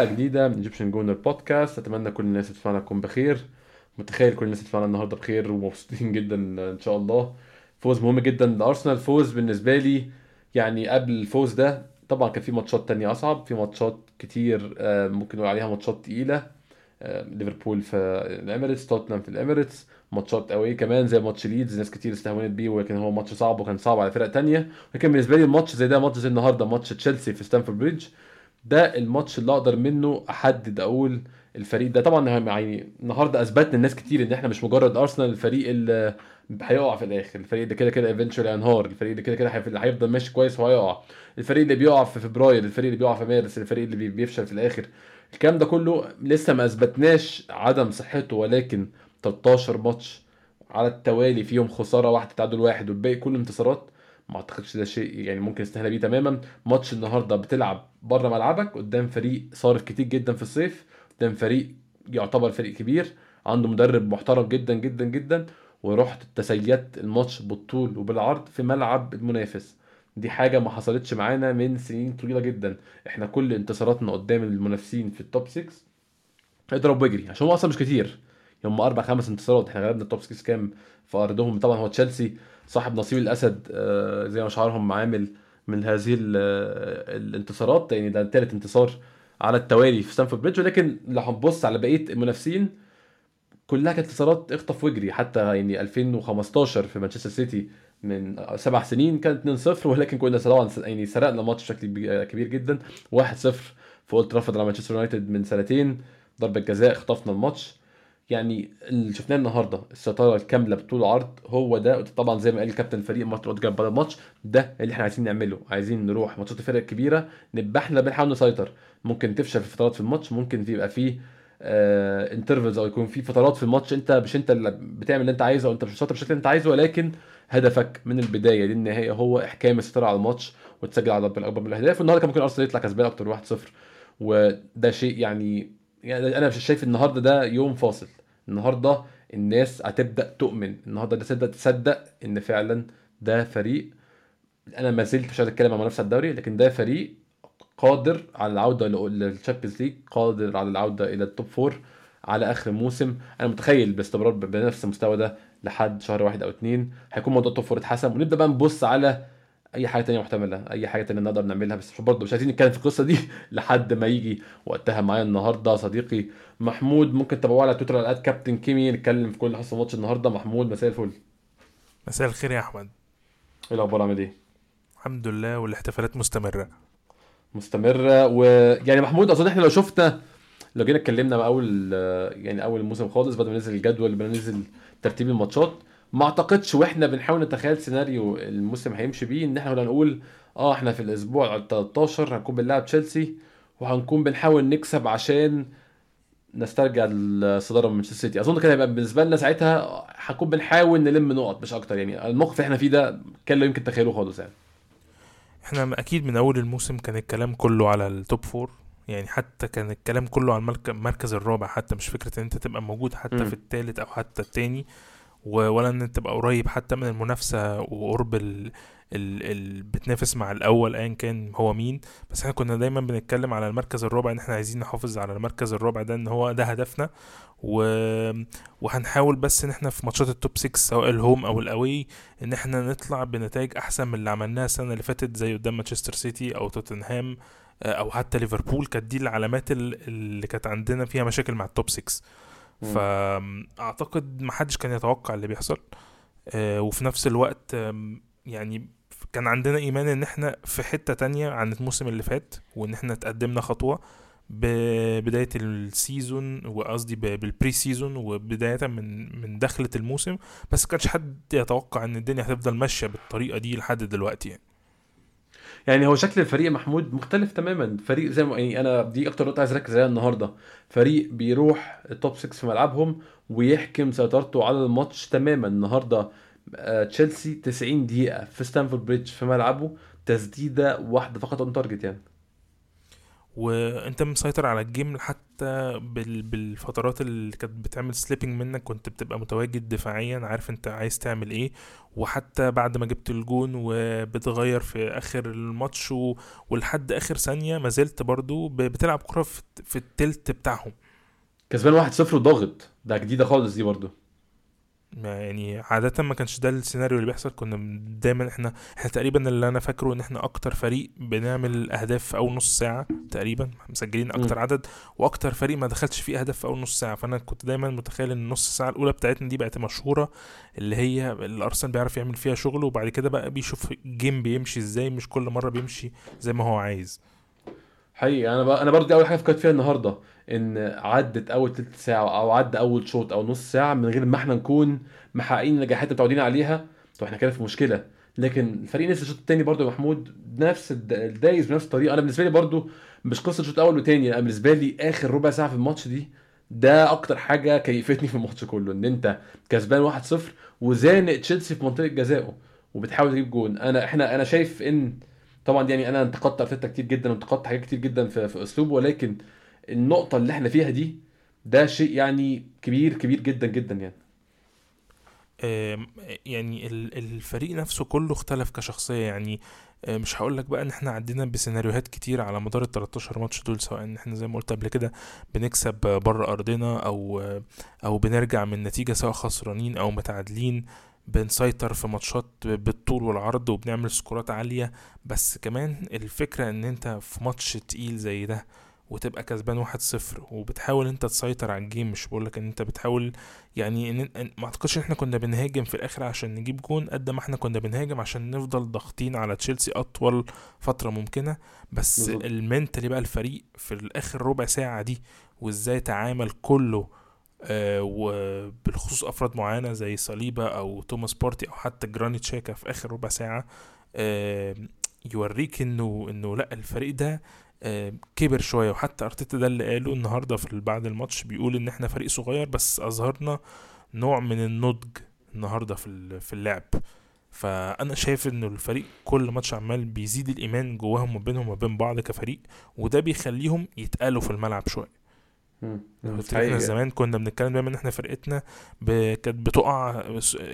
حلقه جديدة من Egyptian Gooner Podcast أتمنى كل الناس تسمعنا تكون بخير. متخيل كل الناس تسمعنا النهارده بخير ومبسوطين جدا إن شاء الله. فوز مهم جدا لأرسنال. فوز بالنسبة لي يعني قبل الفوز ده طبعا كان في ماتشات تانية أصعب. في ماتشات كتير آه، ممكن نقول عليها ماتشات تقيلة. آه، ليفربول في الإميريتس توتنهام في الإميريتس. ماتشات قوية كمان زي ماتش ليدز ناس كتير استهونت بيه ولكن هو ماتش صعب وكان صعب على فرق تانية. ولكن بالنسبة لي الماتش زي ده ماتش زي النهارده ماتش تشيلسي في ستانفورد بريدج ده الماتش اللي أقدر منه أحدد أقول الفريق ده طبعا يعني النهارده أثبتنا الناس كتير إن إحنا مش مجرد أرسنال الفريق اللي هيقع في الآخر الفريق اللي كده كده ايفنشولي هينهار الفريق اللي كده كده هيفضل ماشي كويس وهيقع. الفريق اللي بيقع في فبراير الفريق اللي بيقع في مارس الفريق اللي بيفشل في الآخر. الكلام ده كله لسه ما أثبتناش عدم صحته ولكن 13 ماتش على التوالي فيهم خسارة واحدة تعادل واحد والباقي كله انتصارات. ما اعتقدش ده شيء يعني ممكن يستهان بيه تماما. ماتش النهارده بتلعب بره ملعبك قدام فريق صارف كتير جدا في الصيف قدام فريق يعتبر فريق كبير عنده مدرب محترم جدا جدا جدا. ورحت تسيدت الماتش بالطول وبالعرض في ملعب المنافس. دي حاجة ما حصلتش معانا من سنين طويلة جدا. إحنا كل انتصاراتنا قدام المنافسين في ال top 6 اضرب واجري عشان هو أصلا مش كتير. هم أربع خمس انتصارات. إحنا غلبنا ال top 6 كام في أرضهم. طبعا هو تشيلسي صاحب نصيب الأسد آه، زي ما شعارهم عامل من هذه الانتصارات. يعني ده ثالث انتصار على التوالي في ستانفورد بريدج. ولكن لو هنبص على بقية المنافسين كلها كانت انتصارات اخطف واجري. حتى يعني 2015 في مانشستر سيتي من سبع سنين كانت 2-0 ولكن كنا طبعا يعني سرقنا الماتش بشكل كبير جدا. 1-0 في أولد ترافورد على مانشستر يونايتد من سنتين. ضربة جزاء خطفنا الماتش. يعني اللي شفناه النهارده السيطره الكامله بالطول والعرض هو ده. طبعا زي ما قال كابتن الفريق مارتن اوديجارد بعد الماتش ده اللي إحنا عايزين نعمله. عايزين نروح ماتشات الفرق الكبيرة نبقى إحنا بنحاول نسيطر. ممكن تفشل في فترات في الماتش ممكن يبقى فيه آه intervals أو يكون في فترات في الماتش أنت مش أنت اللي بتعمل اللي أنت عايزه أو أنت مش شاطر بالشكل اللي أنت عايزه ولكن هدفك من البداية للنهايه هو إحكام السيطره على الماتش وتسجل عدد اكبر من الأهداف. والنهارده كان ممكن أرسنال يطلع كسبان أكتر 1-0 وده شيء يعني يعني أنا شايف النهارده ده يوم فاصل. النهارده الناس هتبدأ تؤمن. النهارده الناس هتبدأ تصدق إن فعلا ده فريق. أنا ما زلت مش أتكلم عن منافسة الدوري لكن ده فريق قادر على العودة لل Champions League قادر على العودة إلى ال top four على آخر الموسم أنا متخيل باستمرار بنفس المستوى ده لحد شهر واحد أو اتنين. هيكون موضوع ال top four اتحسم. ونبدأ بقى نبص على أي حاجة تانية محتملة أي حاجة تانية نقدر نعملها. بس برضه مش عايزين نتكلم في القصة دي لحد ما يجي وقتها معايا النهارده صديقي محمود. ممكن تتابعوه على تويتر على كابتن كيمي نتكلم في كل اللي حصل ماتش النهارده. محمود مساء الفل. مساء الخير يا أحمد. إيه الأخبار؟ عامل إيه؟ الحمد لله والاحتفالات مستمرة. مستمرة. ويعني محمود أظن إحنا لو شفنا لو جينا اتكلمنا أول يعني أول الموسم خالص بعد ما ننزل الجدول بعد ما ننزل ترتيب الماتشات ما اعتقدش وإحنا بنحاول نتخيل سيناريو الموسم هيمشي بيه إن إحنا نقول آه إحنا في الأسبوع ال 13 هنكون بنلعب تشيلسي وهنكون بنحاول نكسب عشان نسترجع الصدارة من مانشستر سيتي. أظن كده هيبقى بالنسبة لنا ساعتها هنكون بنحاول نلم نقط مش أكتر يعني. الموقف اللي إحنا فيه ده كان لا يمكن تخيله خالص يعني. إحنا أكيد من أول الموسم كان الكلام كله على ال top four يعني حتى كان الكلام كله على المركز الرابع حتى مش فكرة إن أنت تبقى موجود حتى م. في الثالث أو حتى الثاني ولا إن تبقى قريب حتى من المنافسة وقرب ال ال ال بتنافس مع الأول ايا كان هو مين. بس إحنا كنا دايما بنتكلم على المركز الرابع إن إحنا عايزين نحافظ على المركز الرابع ده إن هو ده هدفنا. و... وهنحاول بس إن إحنا في ماتشات ال top 6 سواء ال home أو ال away إن إحنا نطلع بنتائج أحسن من اللي عملناها السنة اللي فاتت زي قدام مانشستر سيتي أو توتنهام أو حتى ليفربول. كانت دي العلامات اللي كانت عندنا فيها مشاكل مع ال top 6 فأعتقد ما حدش كان يتوقع اللي بيحصل. آه وفي نفس الوقت يعني كان عندنا إيمان إن إحنا في حتة تانية عن الموسم اللي فات وإن إحنا تقدمنا خطوة ببداية ال season وقصدي بال pre-season وبداية من من دخلة الموسم. بس ماكانش حد يتوقع إن الدنيا هتفضل ماشية بالطريقة دي لحد دلوقتي يعني. يعني هو شكل الفريق محمود مختلف تماما. فريق زي ما يعني أنا دي أكتر نقطة عايز أركز عليها النهارده. فريق بيروح ال top 6 في ملعبهم ويحكم سيطرته على الماتش تماما. النهارده آه، تشيلسي 90 دقيقة في ستانفورد بريدج في ملعبه تسديدة واحدة فقط on target يعني. وأنت مسيطر على ال game حتى بال... بالفترات اللي كانت بتعمل slipping منك كنت بتبقى متواجد دفاعيا عارف انت عايز تعمل إيه. وحتى بعد ما جبت الجون وبتغير في آخر الماتش و... ولحد آخر ثانية ما زلت برضو ب... بتلعب كرة في... في التلت بتاعهم. كسبان 1-0 وضاغط. ده جديدة خالص دي برضو. ما يعني عادة ما كانش ده السيناريو اللي بيحصل. كنا دايما إحنا إحنا تقريبا اللي أنا فاكره إن إحنا أكتر فريق بنعمل أهداف في أول نص ساعة تقريبا مسجلين أكتر مم. عدد وأكتر فريق ما دخلش فيه أهداف في أول نص ساعة. فأنا كنت دايما متخيل إن النص ساعة الأولى بتاعتنا دي بقت مشهورة اللي هي الأرسنال بيعرف يعمل فيها شغل وبعد كده بقى بيشوف الجيم بيمشي إزاي مش كل مرة بيمشي زي ما هو عايز. حقيقي. أنا ب... أنا برضه أول حاجة فكرت فيها النهارده. إن عدت أول تلت ساعة أو عدى أول شوط أو نص ساعة من غير ما إحنا نكون محققين النجاحات اللي متعودين عليها. طب إحنا كده في مشكلة. لكن الفريق نفس الشوط الثاني برضه يا محمود بنفس الد- الدايس بنفس الطريقة. أنا بالنسبة لي برضه مش قصة شوط اول وتاني أنا بالنسبة لي آخر ربع ساعة في الماتش دي ده أكتر حاجة كيفتني في الماتش كله. إن أنت كسبان 1-0 وزانق تشيلسي في منطقة جزائه وبتحاول تجيب جون. أنا إحنا أنا شايف إن طبعا يعني أنا انتقدت أرتيتا كتير جدا وانتقدت حاجات كتير جدا في, في أسلوبه. ولكن النقطة اللي إحنا فيها دي ده شيء يعني كبير كبير جدا جدا يعني. يعني ال- الفريق نفسه كله اختلف كشخصية. يعني آه، مش هقول لك بقى إن إحنا عدينا بسيناريوهات كتير على مدار ال 13 ماتش دول سواء إن إحنا زي ما قلت قبل كده بنكسب بره أرضنا أو أو بنرجع من نتيجة سواء خسرانين أو متعادلين بنسيطر في ماتشات بالطول والعرض وبنعمل score ات عالية. بس كمان الفكرة إن أنت في ماتش تقيل زي ده وتبقى كسبان واحد صفر وبتحاول انت تسيطر على ال game مش بقولك ان انت بتحاول يعني إن- ما اعتقدش إن إحنا كنا بنهاجم في الآخر عشان نجيب جون قد ما إحنا كنا بنهاجم عشان نفضل ضاغطين على تشيلسي أطول فترة ممكنة بس. ال mentality بقى الفريق في الآخر ربع ساعة دي وإزاي تعامل كله آه وبالخصوص أفراد معينة زي صليبا أو توماس بارتي أو حتى جرانيت شاكا في آخر ربع ساعة آه يوريك إنه إنه لأ الفريق ده كبر شوية وحتى أرتيتا ده اللي قاله النهارده في بعد الماتش بيقول إن إحنا فريق صغير بس أظهرنا نوع من النضج النهارده في في اللعب فأنا شايف إنه الفريق كل ماتش عمال بيزيد الإيمان جواهم وبينهم وبين بعض كفريق وده بيخليهم يتقالوا في الملعب شوية. إحنا زمان كنا بنتكلم دايما إن إحنا فرقتنا ب... كانت بتقع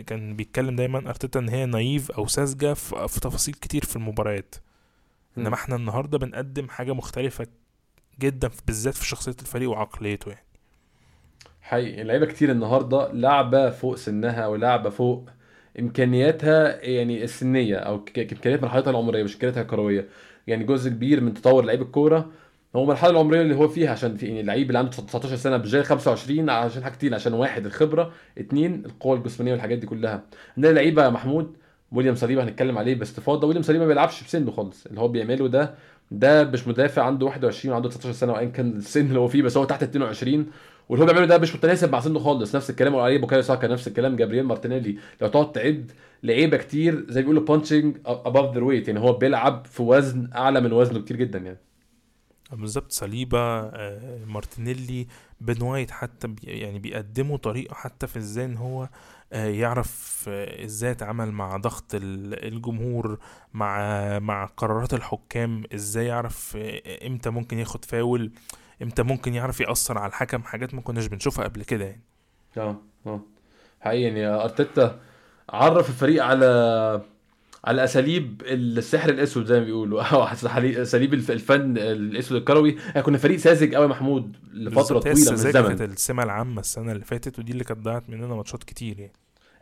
كان بيتكلم دايما أرتيتا إن هي نايف أو ساذجة في... في تفاصيل كتير في المباريات. إنما إحنا النهارده بنقدم حاجة مختلفة جدا بالذات في شخصية الفريق وعقليته يعني. حقيقي. اللعيبه كتير النهارده لعبة فوق سنها ولعبة فوق إمكانياتها يعني السنية أو إمكانيات مرحلتها العمرية مش إمكانياتها الكروية. يعني جزء كبير من تطور لعيب الكورة هو المرحلة العمرية اللي هو فيها عشان في يعني اللعيب اللي عنده 19 سنة زي 25 عشان حاجتين عشان واحد الخبرة اتنين القوة الجسمانية والحاجات دي كلها. عندنا لعيبة يا محمود ويليام صليبا هنتكلم عليه باستفاضة. ويليام صليبا ما بيلعبش بسنه خالص. اللي هو بيعمله ده ده مش مدافع عنده 21 وعنده 19 سنة وايا كان السن اللي هو فيه بس هو تحت 22 واللي هو بيعمله ده مش متناسب مع سنه خالص. نفس الكلام عليه بوكايو ساكا نفس الكلام. جابرييل مارتينيلي لو تقعد تعد لعيبة كتير زي بيقولوا punching above their weight يعني هو بيلعب في وزن أعلى من وزنه كتير جدا يعني. بالظبط. صليبا آه، مارتينيلي بن وايت حتى يعني بيقدموا طريقة حتى في إزاي ان هو يعرف إزاي يتعامل مع ضغط ال- الجمهور مع مع قرارات الحكام إزاي يعرف إمتى ممكن ياخد فاول إمتى ممكن يعرف يأثر على الحكم حاجات ما كناش بنشوفها قبل كده يعني. آه آه. حقيقي يعني أرتيتا عرف الفريق على على أساليب السحر الأسود زي ما بيقولوا. أو أساليب الف- الفن الأسود الكروي. إحنا كنا فريق ساذج قوي محمود لفترة طويلة من الزمن. كانت السمة العامة السنة اللي فاتت ودي اللي كانت ضيعت مننا ماتشات كتير يعني.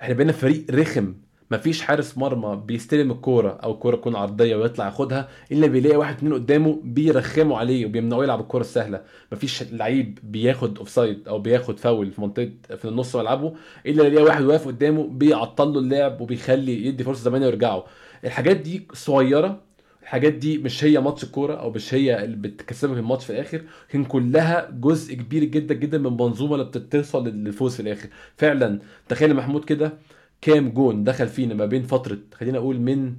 إحنا بقينا فريق رخم. مفيش حارس مرمى بيستلم الكورة أو الكورة تكون عرضية ويطلع ياخدها إلا بيلاقي واحد اتنين قدامه بيرخموا عليه وبيمنعوه يلعب الكورة السهلة. مفيش لعيب بياخد offside أو بياخد فاول في منطقة في النص ملعبه إلا يلاقي واحد واقف قدامه بيعطل له اللعب وبيخلي يدي فرصة زمان يرجعوا الحاجات دي صغيرة الحاجات دي مش هي ماتش الكورة أو مش هي اللي بتكسبك الماتش في الآخر لكن كلها جزء كبير جدا جدا من منظومة اللي بتوصل للفوز في الآخر. فعلا تخيل محمود كده كام جون دخل فينا ما بين فترة خلينا أقول من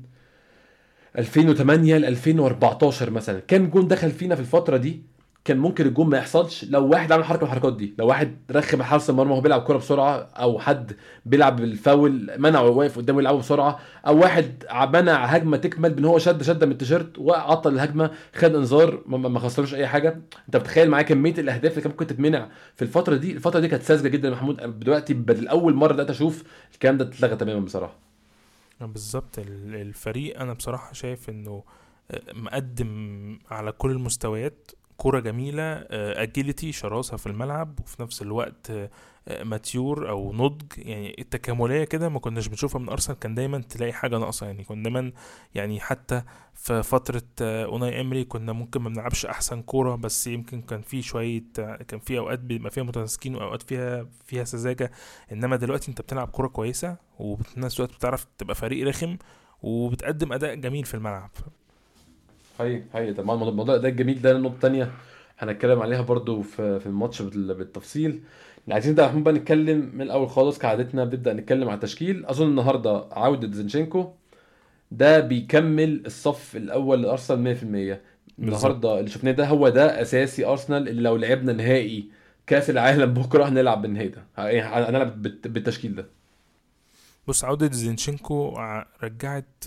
2008 ل 2014 مثلا كام جون دخل فينا في الفترة دي؟ كان ممكن الجون ما يحصلش. لو واحد عمل حركة من الحركات دي لو واحد رخم حارس المرمى وهو بيلعب كورة بسرعة أو حد بيلعب بالفاول منعه واقف قدامه يلعبه بسرعة أو واحد منع هجمة تكمل بإن هو شد شده من التيشيرت وعطل الهجمة خد انذار ما- خسروش أي حاجة. أنت بتخيل معايا كمية الأهداف اللي كان ممكن تتمنع في الفترة دي؟ الفترة دي كانت ساذجة جدا محمود. دلوقتي بدل أول مرة بدأت أشوف الكلام ده اتلغى تماما بصراحة. بالظبط. ال- الفريق أنا بصراحة شايف إنه آه، مقدم على كل المستويات. كرة جميلة agility شراسة في الملعب وفي نفس الوقت mature أو نضج. يعني التكاملية كده ما كناش بنشوفها من أرسنال كان دايما تلاقي حاجة ناقصة. يعني كنا دايما يعني حتى في فترة آه، أوناي إيمري كنا ممكن ما بنلعبش أحسن كورة بس يمكن كان في شوية آه، كان في أوقات بيبقى فيها متماسكين وأوقات فيها فيها سذاجة. إنما دلوقتي أنت بتلعب كورة كويسة وفي نفس الوقت بتعرف تبقى فريق رخم وبتقدم أداء جميل في الملعب. حقيقي حقيقي. طبعا الموضوع الموضوع ده الجميل ده النقطة التانية هنتكلم عليها برضو في في الماتش بال- بالتفصيل. عايزين يا محمود بقى نتكلم من الأول خالص كعادتنا بنبدأ نتكلم على التشكيل. أظن النهاردة عودة زينشينكو ده بيكمل الصف الأول لأرسنال 100% النهاردة اللي شفناه ده هو ده أساسي أرسنال اللي لو لعبنا نهائي كأس العالم بكرة هنلعب بالنهائي ده. يعني هنلعب بالت- بالتشكيل ده. بص عودة زينشينكو رجعت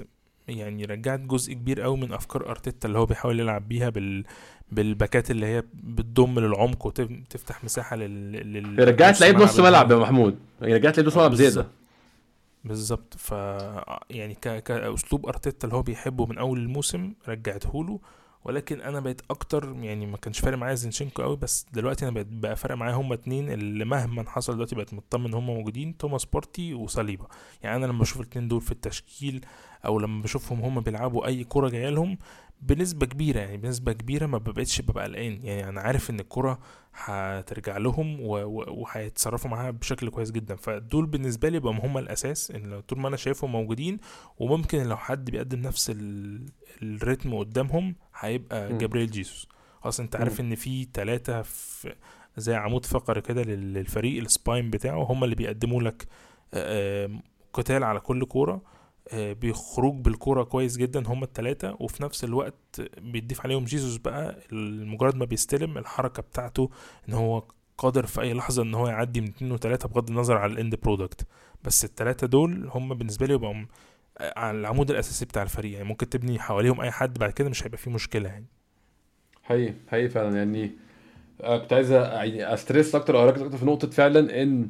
يعني رجعت جزء كبير قوي من أفكار أرتيتا اللي هو بيحاول يلعب بيها بال بالباكات اللي هي بتضم للعمق وتفتح مساحة لل, لل... رجعت لعيب نص ملعب يا. محمود. رجعت لعيب نص ملعب زيادة. بالظبط. ف يعني ك... كأسلوب أرتيتا اللي هو بيحبه من أول الموسم رجعته له. ولكن أنا بقيت أكتر يعني ما كانش فارق معايا زينشينكو قوي بس دلوقتي أنا بقيت بقى فارق معايا هما اتنين اللي مهما حصل دلوقتي بقيت مطمن هما موجودين توماس بارتي وصليبا يعني أنا لما بشوف الاتنين دول في التشكيل أو لما بشوفهم هما بيلعبوا أي كرة جاية لهم بنسبة كبيرة يعني بنسبة كبيرة ما بقتش ببقى قلقان. يعني أنا عارف إن الكرة هترجع لهم وهيتصرفوا معاها بشكل كويس جدا. فدول بالنسبة لي بقوا هم الأساس إن لو طول ما أنا شايفهم موجودين وممكن لو حد بيقدم نفس ال... ال rhythm قدامهم هيبقى مم. جابرييل جيسوس. أصلا أنت عارف إن في ثلاثة في زي عمود فقري كده لل- للفريق ال spine بتاعه هم اللي بيقدموا لك قتال على كل كورة. بيخرج بالكورة كويس جدا هم التلاتة وفي نفس الوقت بيضيف عليهم جيسوس بقى مجرد ما بيستلم الحركة بتاعته إن هو قادر في أي لحظة إن هو يعدي من اتنين وتلاتة بغض النظر على ال end product بس التلاتة دول هم بالنسبة لي يبقوا م- على العمود الأساسي بتاع الفريق. يعني ممكن تبني حواليهم أي حد بعد كده مش هيبقى فيه مشكلة يعني. حقيقي حقيقي فعلا. يعني آه، كنت عايز يعني stress أكتر أو أركز أكتر في نقطة فعلا إن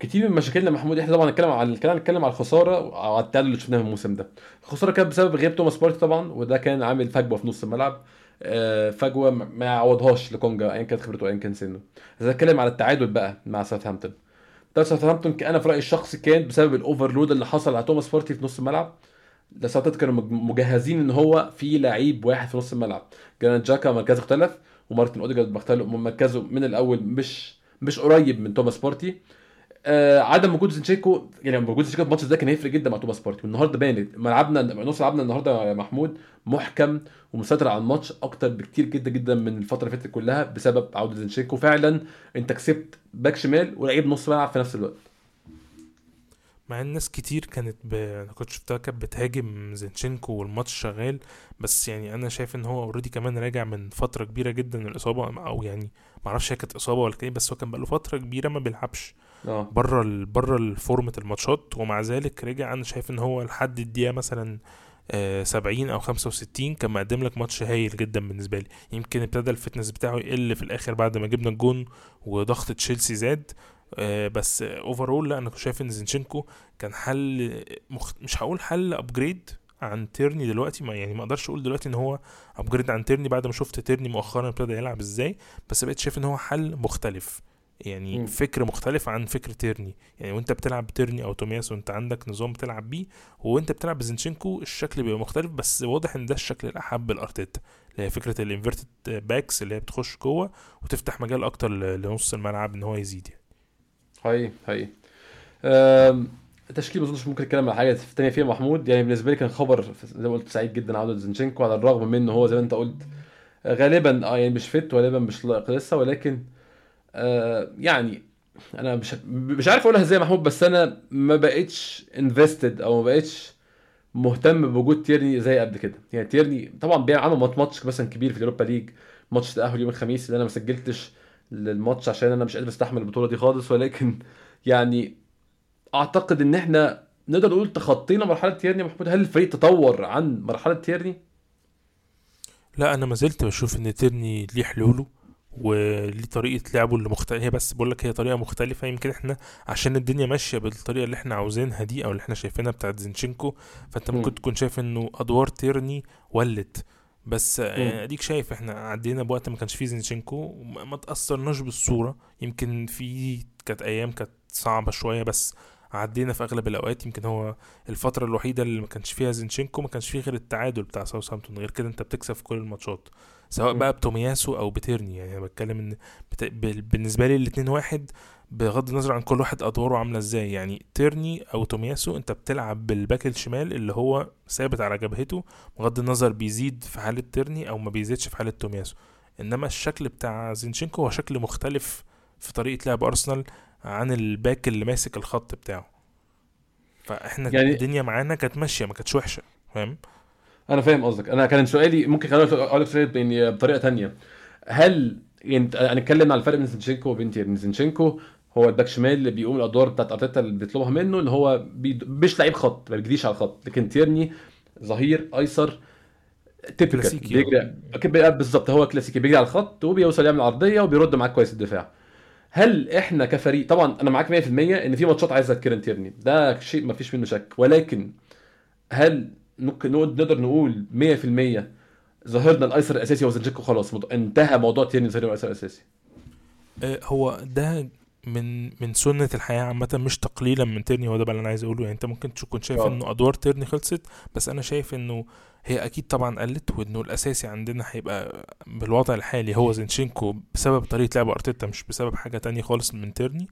كتير من مشاكلنا محمود إحنا طبعا هنتكلم على الكلام هنتكلم على الخسارة أو على التعادل اللي شفناه في الموسم ده. الخسارة كانت بسبب غياب توماس بارتي طبعا وده كان عامل فجوة في نص الملعب. آه، فجوة ما يعوضهاش لكونجا ايا كانت خبرته ايا كان سنه. عايز اتكلم على التعادل بقى مع ساوثهامبتون. ده ساوثهامبتون أنا في رأيي الشخصي كان بسبب ال overload اللي حصل على توماس بارتي في نص الملعب. ده ساوثهامبتون كانوا مج- مجهزين إن هو في لعيب واحد في نص الملعب. جرانيت شاكا مركزه اختلف ومارتن أوديجارد مركزه من الأول مش مش قريب من توماس بارتي. آه عدم وجود زينشينكو يعني وجود زينشينكو في الماتش ده كان هيفرق جدا مع توماس بارتي. والنهارده بانت ملعبنا نص ملعبنا النهارده يا محمود محكم ومسيطر على الماتش أكتر بكتير جدا جدا من الفترة اللي فاتت كلها بسبب عودة زينشينكو فعلا أنت كسبت باك شمال ولعيب نص ملعب في نفس الوقت. مع إن ناس كتير كانت ب... أنا كنت شفتها كانت بتهاجم زينشينكو والماتش شغال بس يعني أنا شايف إن هو already كمان راجع من فترة كبيرة جدا من الإصابة أو يعني معرفش هي كانت إصابة ولا كده بس هو كان بقاله فترة كبيرة ما بيلعبش. آه. بره. بره الفورمة الماتشات ومع ذلك رجع أنا شايف إن هو لحد الدقيقة مثلا آه، 70 أو 65 كان مقدم لك ماتش هايل جدا بالنسبة لي. يمكن ابتدى ال fitness بتاعه يقل في الآخر بعد ما جبنا الجون وضغط تشيلسي زاد. آه، بس overall لا أنا كنت شايف إن زينشينكو كان حل مخ... مش هقول حل upgrade عن تيرني دلوقتي ما يعني ما أقدرش أقول دلوقتي إن هو upgrade عن تيرني بعد ما شفت تيرني مؤخرا ابتدى يلعب إزاي بس بقيت شايف إن هو حل مختلف. يعني مم. فكر مختلف عن فكر تيرني. يعني وانت بتلعب بتيرني أو تومياسو وانت عندك نظام بتلعب بيه وانت بتلعب بزينشينكو الشكل بيبقى مختلف بس واضح إن ده الشكل الأحب لأرتيتا اللي هي فكرة ال inverted backs اللي هي بتخش جوه وتفتح مجال أكتر لنص الملعب إن هو يزيد يعني. حقيقي حقيقي. التشكيل ما أظنش ممكن نتكلم على حاجة تانية فيها محمود. يعني بالنسبة لي كان خبر زي ما قلت سعيد جدا عودة زينشينكو على الرغم من إن هو زي ما أنت قلت غالبا آه يعني مش fit وغالبا مش لائق لسه ولكن يعني أنا مش مش عارف أقولها إزاي محمود بس أنا ما بقتش invested أو ما بقتش مهتم بوجود تيرني زي قبل كده. يعني تيرني طبعا بيعمل عمل mat- match مثلا كبير في اليوروبا ليج ماتش تأهل يوم الخميس اللي أنا ما سجلتش للماتش عشان أنا مش قادر أستحمل البطولة دي خالص ولكن يعني أعتقد إن إحنا نقدر نقول تخطينا مرحلة تيرني محمود. هل الفريق تطور عن مرحلة تيرني؟ لا أنا ما زلت بشوف إن تيرني ليه حلوله. وليه طريقة لعبه اللي مختلفه هي بس بقول لك هي طريقة مختلفة يمكن إحنا عشان الدنيا ماشية بالطريقة اللي إحنا عاوزينها دي أو اللي إحنا شايفينها بتاعت زينشينكو فأنت مم. ممكن تكون شايف إنه أدوار تيرني ولت بس أديك شايف إحنا عدينا بوقت ما كانش فيه زينشينكو ما تأثرناش بالصورة يمكن في كانت أيام كانت صعبة شوية بس عدينا في أغلب الأوقات. يمكن هو الفترة الوحيدة اللي ما كانش فيها زينشينكو ما كانش فيه غير التعادل بتاع ساوثهامبتون. غير كده انت بتكسب في كل الماتشات سواء. بقى بتومياسو أو بتيرني يعني أنا بتكلم إن بت... بال- بالنسبة لي الاتنين واحد بغض النظر عن كل واحد أدواره عاملة إزاي. يعني تيرني أو تومياسو أنت بتلعب بال back الشمال اللي هو ثابت على جبهته بغض النظر بيزيد في حالة تيرني أو ما بيزيدش في حالة تومياسو. إنما الشكل بتاع زينشينكو هو شكل مختلف في طريقة لعب أرسنال. عن ال back اللي ماسك الخط بتاعه. فإحنا يعني- الدنيا معانا كانت ماشية ما كانتش وحشة فاهم؟ أنا فاهم قصدك. أنا كان سؤالي ممكن أقول لك يعني بطريقة تانية. هل يعني هنتكلم على الفرق بين زينشينكو وبين تيرني زينشينكو. هو ال back شمال اللي بيقوم الأدوار بتاعت أرتيتا اللي بيطلبها منه ان هو بي... مش لعيب خط ما بيجريش على الخط. لكن تيرني ظهير أيسر typical. بيجري بالظبط هو كلاسيكي. بيجري على الخط وبيوصل يعمل عرضية وبيرد معاك كويس الدفاع. هل إحنا كفريق طبعا أنا معاك 100% إن في ماتشات عايزة كيران تيرني ده شيء ما فيش منه شك ولكن هل ممكن نقدر نقول 100% ظهيرنا الأيسر الأساسي هو خلاص انتهى موضوع تيرني ظهير الأيسر الأساسي. آه، هو ده من من سنة الحياة عامة مش تقليلا من تيرني هو ده بقى اللي أنا عايز أقوله يعني أنت ممكن تكون شايف آه. إنه أدوار تيرني خلصت بس أنا شايف إنه هي أكيد طبعا قلت وإنه الأساسي عندنا هيبقى بالوضع الحالي هو زينشينكو بسبب طريقة لعب أرتيتا مش بسبب حاجة تانية خالص من تيرني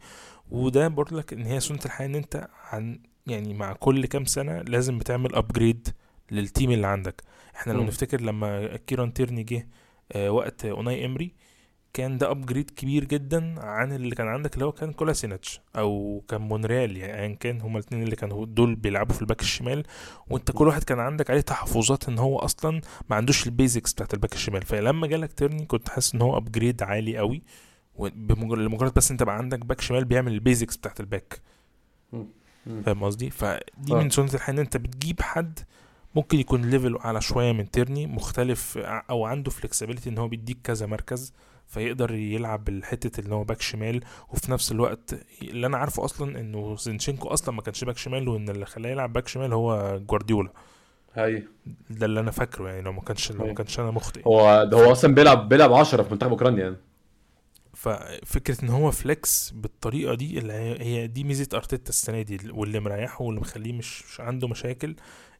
وده بقول لك إن هي سنة الحياة إن أنت عن يعني مع كل كام سنة لازم بتعمل upgrade لل team اللي عندك إحنا لو مم. نفتكر لما كيران تيرني جه آه، وقت أوناي إمري كان ده upgrade كبير جدا عن اللي كان عندك اللي هو كان كولاسيناتش أو كان مونريال يعني ايا كان هما الاثنين اللي كانوا دول بيلعبوا في ال back الشمال. وأنت كل واحد كان عندك عليه تحفظات إن هو أصلا ما عندوش ال basics بتاعت ال back الشمال. فلما جالك تيرني كنت حاسس إن هو upgrade عالي قوي لمجرد بس أنت بقى عندك back شمال بيعمل ال basics بتاعت ال back. فاهم قصدي؟ فدي آه. من سنة الحياة ان أنت بتجيب حد ممكن يكون level أعلى شوية من تيرني مختلف أو عنده flexibility إن هو بيديك كذا مركز. فيقدر يلعب بالحتة اللي هو back شمال وفي نفس الوقت اللي أنا عارفه أصلا إنه زينشينكو أصلا ما كانش back شمال وإن اللي خلاه يلعب back شمال هو جوارديولا. هاي. ده اللي أنا فاكره يعني لو ما كانش لو ما. كانش أنا مخطئ. هو ده هو أصلا بيلعب بيلعب 10 في منتخب أوكرانيا يعني. ففكرة إن هو flex بالطريقة دي اللي هي دي ميزة أرتيتا السنة دي واللي مريحه واللي مخليه مش, مش عنده مشاكل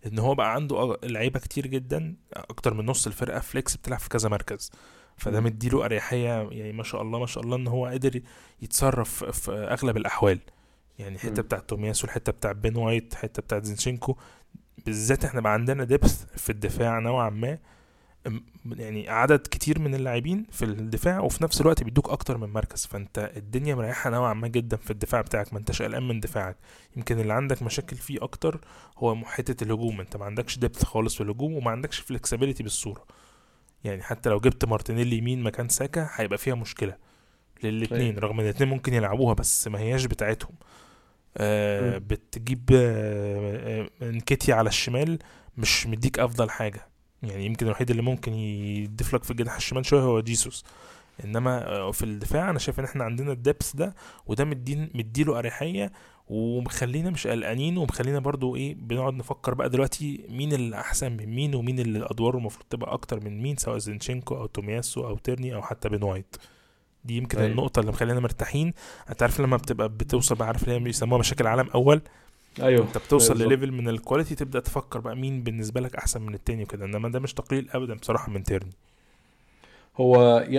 إن هو بقى عنده لعيبة كتير جدا أكتر من نص الفرقة flex بتلعب في كذا مركز. فده. مديله أريحية يعني ما شاء الله ما شاء الله إن هو قادر يتصرف في أغلب الأحوال. يعني الحته. بتاعت تومياسو الحته بتاعت بن وايت الحته بتاعت زينشينكو. بالذات إحنا بقى عندنا depth في الدفاع نوعا ما. يعني عدد كتير من اللاعبين في الدفاع وفي نفس الوقت بيدوك أكتر من مركز. فأنت الدنيا مريحة نوعا ما جدا في الدفاع بتاعك ما أنتش قلقان من دفاعك. يمكن اللي عندك مشاكل فيه أكتر هو حتة الهجوم. أنت ما عندكش depth خالص في الهجوم وما عندكش flexibility بالصورة. يعني حتى لو جبت مارتينيلي يمين مكان ساكا هيبقى فيها مشكلة للاتنين رغم إن الاتنين ممكن يلعبوها بس ما هياش بتاعتهم. آه. بتجيب آه آه، على الشمال مش مديك أفضل حاجة. يعني يمكن الوحيد اللي ممكن يضيف لك في الجناح الشمال شوية هو جيسوس. إنما آه، في الدفاع أنا شايف إن إحنا عندنا ال depth ده وده مدين مديله أريحية ومخلينا مش قلقانين ومخلينا برضو إيه بنقعد نفكر بقى دلوقتي مين اللي احسن من مين ومين اللي أدواره المفروض تبقى أكتر من مين سواء زينشينكو أو تومياسو أو تيرني أو حتى بن وايت. دي يمكن أيوة. النقطة اللي مخلينا مرتاحين. أنت عارف لما بتبقى بتوصل بقى عارف اللي هي بيسموها مشاكل عالم أول؟ أيوه. أنت بتوصل بالظبط. لل level من ال quality تبدأ تفكر بقى مين بالنسبة لك أحسن من التاني وكده. إنما ده مش تقليل ابدا بصراحة من تيرني. هو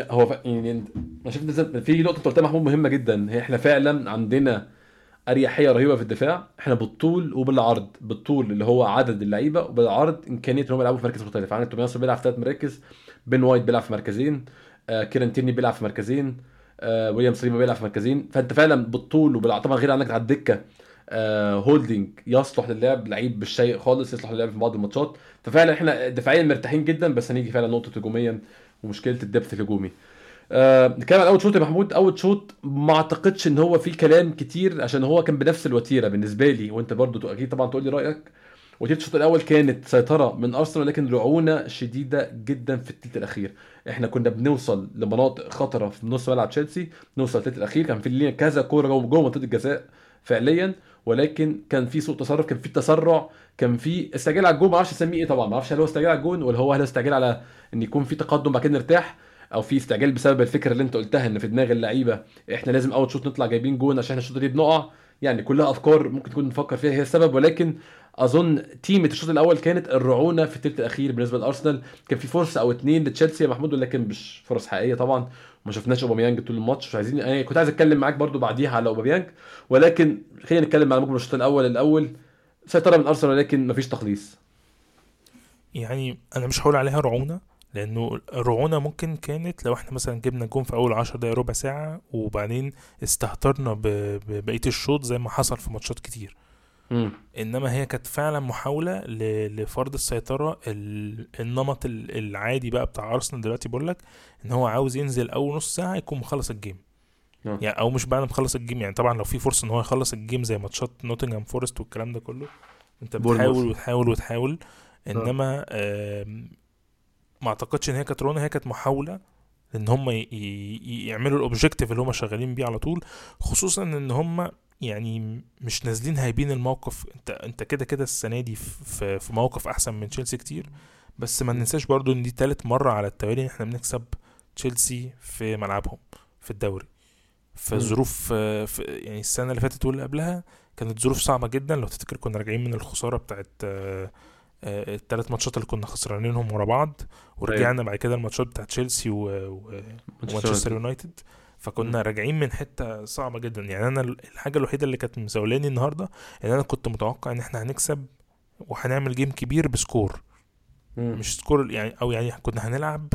هو ف- يعني أنا شايف في نقطة أنت قلتها محمود مهمة جدا. هي إحنا فعلا عندنا أريحية رهيبة في الدفاع. إحنا بالطول وبالعرض بالطول اللي هو عدد اللعيبة وبالعرض إمكانية إن هم يلعبوا في مراكز مختلفه عندك تومياسو بيلعب في ثلاث مراكز بين وايت بيلعب في مركزين آه كيران تيرني بيلعب في مركزين آه ويليام ساليبا بيلعب في مركزين. فأنت فعلا بالطول وبالعرض طبعا غير عندك على الدكة آه هولدنج يصلح للعب لعيب بالشيء خالص يصلح للعب في بعض الماتشات. ففعلا إحنا دفاعيا مرتاحين جدا بس هنيجي فعلا نقطة هجوميا ومشكلة الدبث الهجومي. آه نتكلم عن أول شوط يا محمود أول شوط ما أعتقدش إن هو فيه كلام كتير عشان هو كان بنفس الوتيرة بالنسبة لي وأنت برضو أكيد طبعا تقول لي رأيك. وتيرة الشوط الأول كانت سيطرة من أرسنال لكن رعونه شديدة جدا في الثلث الأخير. إحنا كنا بنوصل لمناطق خطرة في نص ملعب تشيلسي نوصل الثلث الأخير كان في لينا كذا كورة جوه جوه منطقة الجزاء فعليا ولكن كان في سوء تصرف كان في تسرع كان في استعجال على الجون ما أعرفش أسميه إيه طبعا ما أعرفش هل هو استعجال على الجون ولا هو هل استعجال على إن يكون في تقدم بعد كده نرتاح. أو في استعجال بسبب الفكرة اللي أنت قلتها إن في دماغ اللعيبة إحنا لازم أول شوط نطلع جايبين جون عشان إحنا الشوط دي بنقع. يعني كلها أفكار ممكن تكون نفكر فيها هي السبب ولكن أظن تيمة الشوط الأول كانت الرعونة في الثلث الأخير بالنسبة لأرسنال. كان في فرصة أو اتنين لتشيلسي يا محمود ولكن مش فرص حقيقية طبعا. ما شفناش أوباميانج طول الماتش مش عايزين أنا كنت عايز أتكلم معاك برضو بعديها على أوباميانج. ولكن خلينا نتكلم على مجمل الشوط الأول الأول سيطرة من أرسنال ولكن مفيش تخليص. يعني أنا مش هقول عليها رعونة لأنه الرعونة ممكن كانت لو إحنا مثلا جبنا جون في أول عشر دقايق ربع ساعة وبعدين استهترنا ب- ببقيه الشوط زي ما حصل في ماتشات كتير مم. إنما هي كانت فعلا محاولة ل- لفرض السيطرة ال- النمط ال- العادي بقى بتاع أرسنال دلوقتي بقول لك إن هو عاوز ينزل أول نص ساعة يكون مخلص ال game آه. يعني أو مش بعد ما مخلص ال game يعني طبعا لو في فرصة إن هو يخلص ال game زي ماتشات نوتنغهام فورست والكلام ده كله أنت. بتحاول وتحاول وتحاول إنما آم، ما اعتقدش إن هي كانت رعونة هي كانت محاولة إن هم يعملوا ال objective اللي هم شغالين بيه على طول خصوصا إن هم يعني مش نازلين هايبين الموقف. أنت أنت كده كده السنة دي في في موقف أحسن من تشيلسي كتير. بس ما ننساش برضو إن دي تالت مرة على التوالي إن إحنا بنكسب تشيلسي في ملعبهم في الدوري. في. ظروف يعني السنة اللي فاتت واللي قبلها كانت ظروف صعبة جدا. لو تفتكر كنا راجعين من الخسارة بتاعت الثلاث ماتشات اللي كنا خسرانينهم ورا بعض ورجعنا بعد كده الماتشات بتاعت تشيلسي. ومانشستر يونايتد. فكنا راجعين من حتة صعبة جدا. يعني أنا الحاجة الوحيدة اللي كانت مزولاني النهارده إن أنا كنت متوقع إن إحنا هنكسب وهنعمل game كبير ب score. مم. مش score يعني أو يعني كنا هنلعب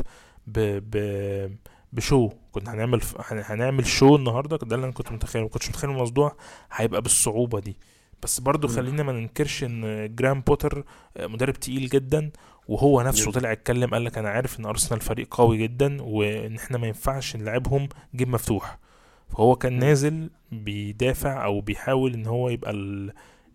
ب ب ب show. كنا هنعمل هن- هنعمل show النهارده. ده اللي أنا كنت متخيل ما كنتش متخيل الموضوع هيبقى بالصعوبة دي. بس برضو. خلينا ما ننكرش إن جراهام بوتر مدرب تقيل جدا وهو نفسه جدا. طلع اتكلم قال لك أنا عارف إن أرسنال فريق قوي جدا وإن إحنا ما ينفعش نلعبهم game مفتوح فهو كان. نازل بيدافع أو بيحاول إن هو يبقى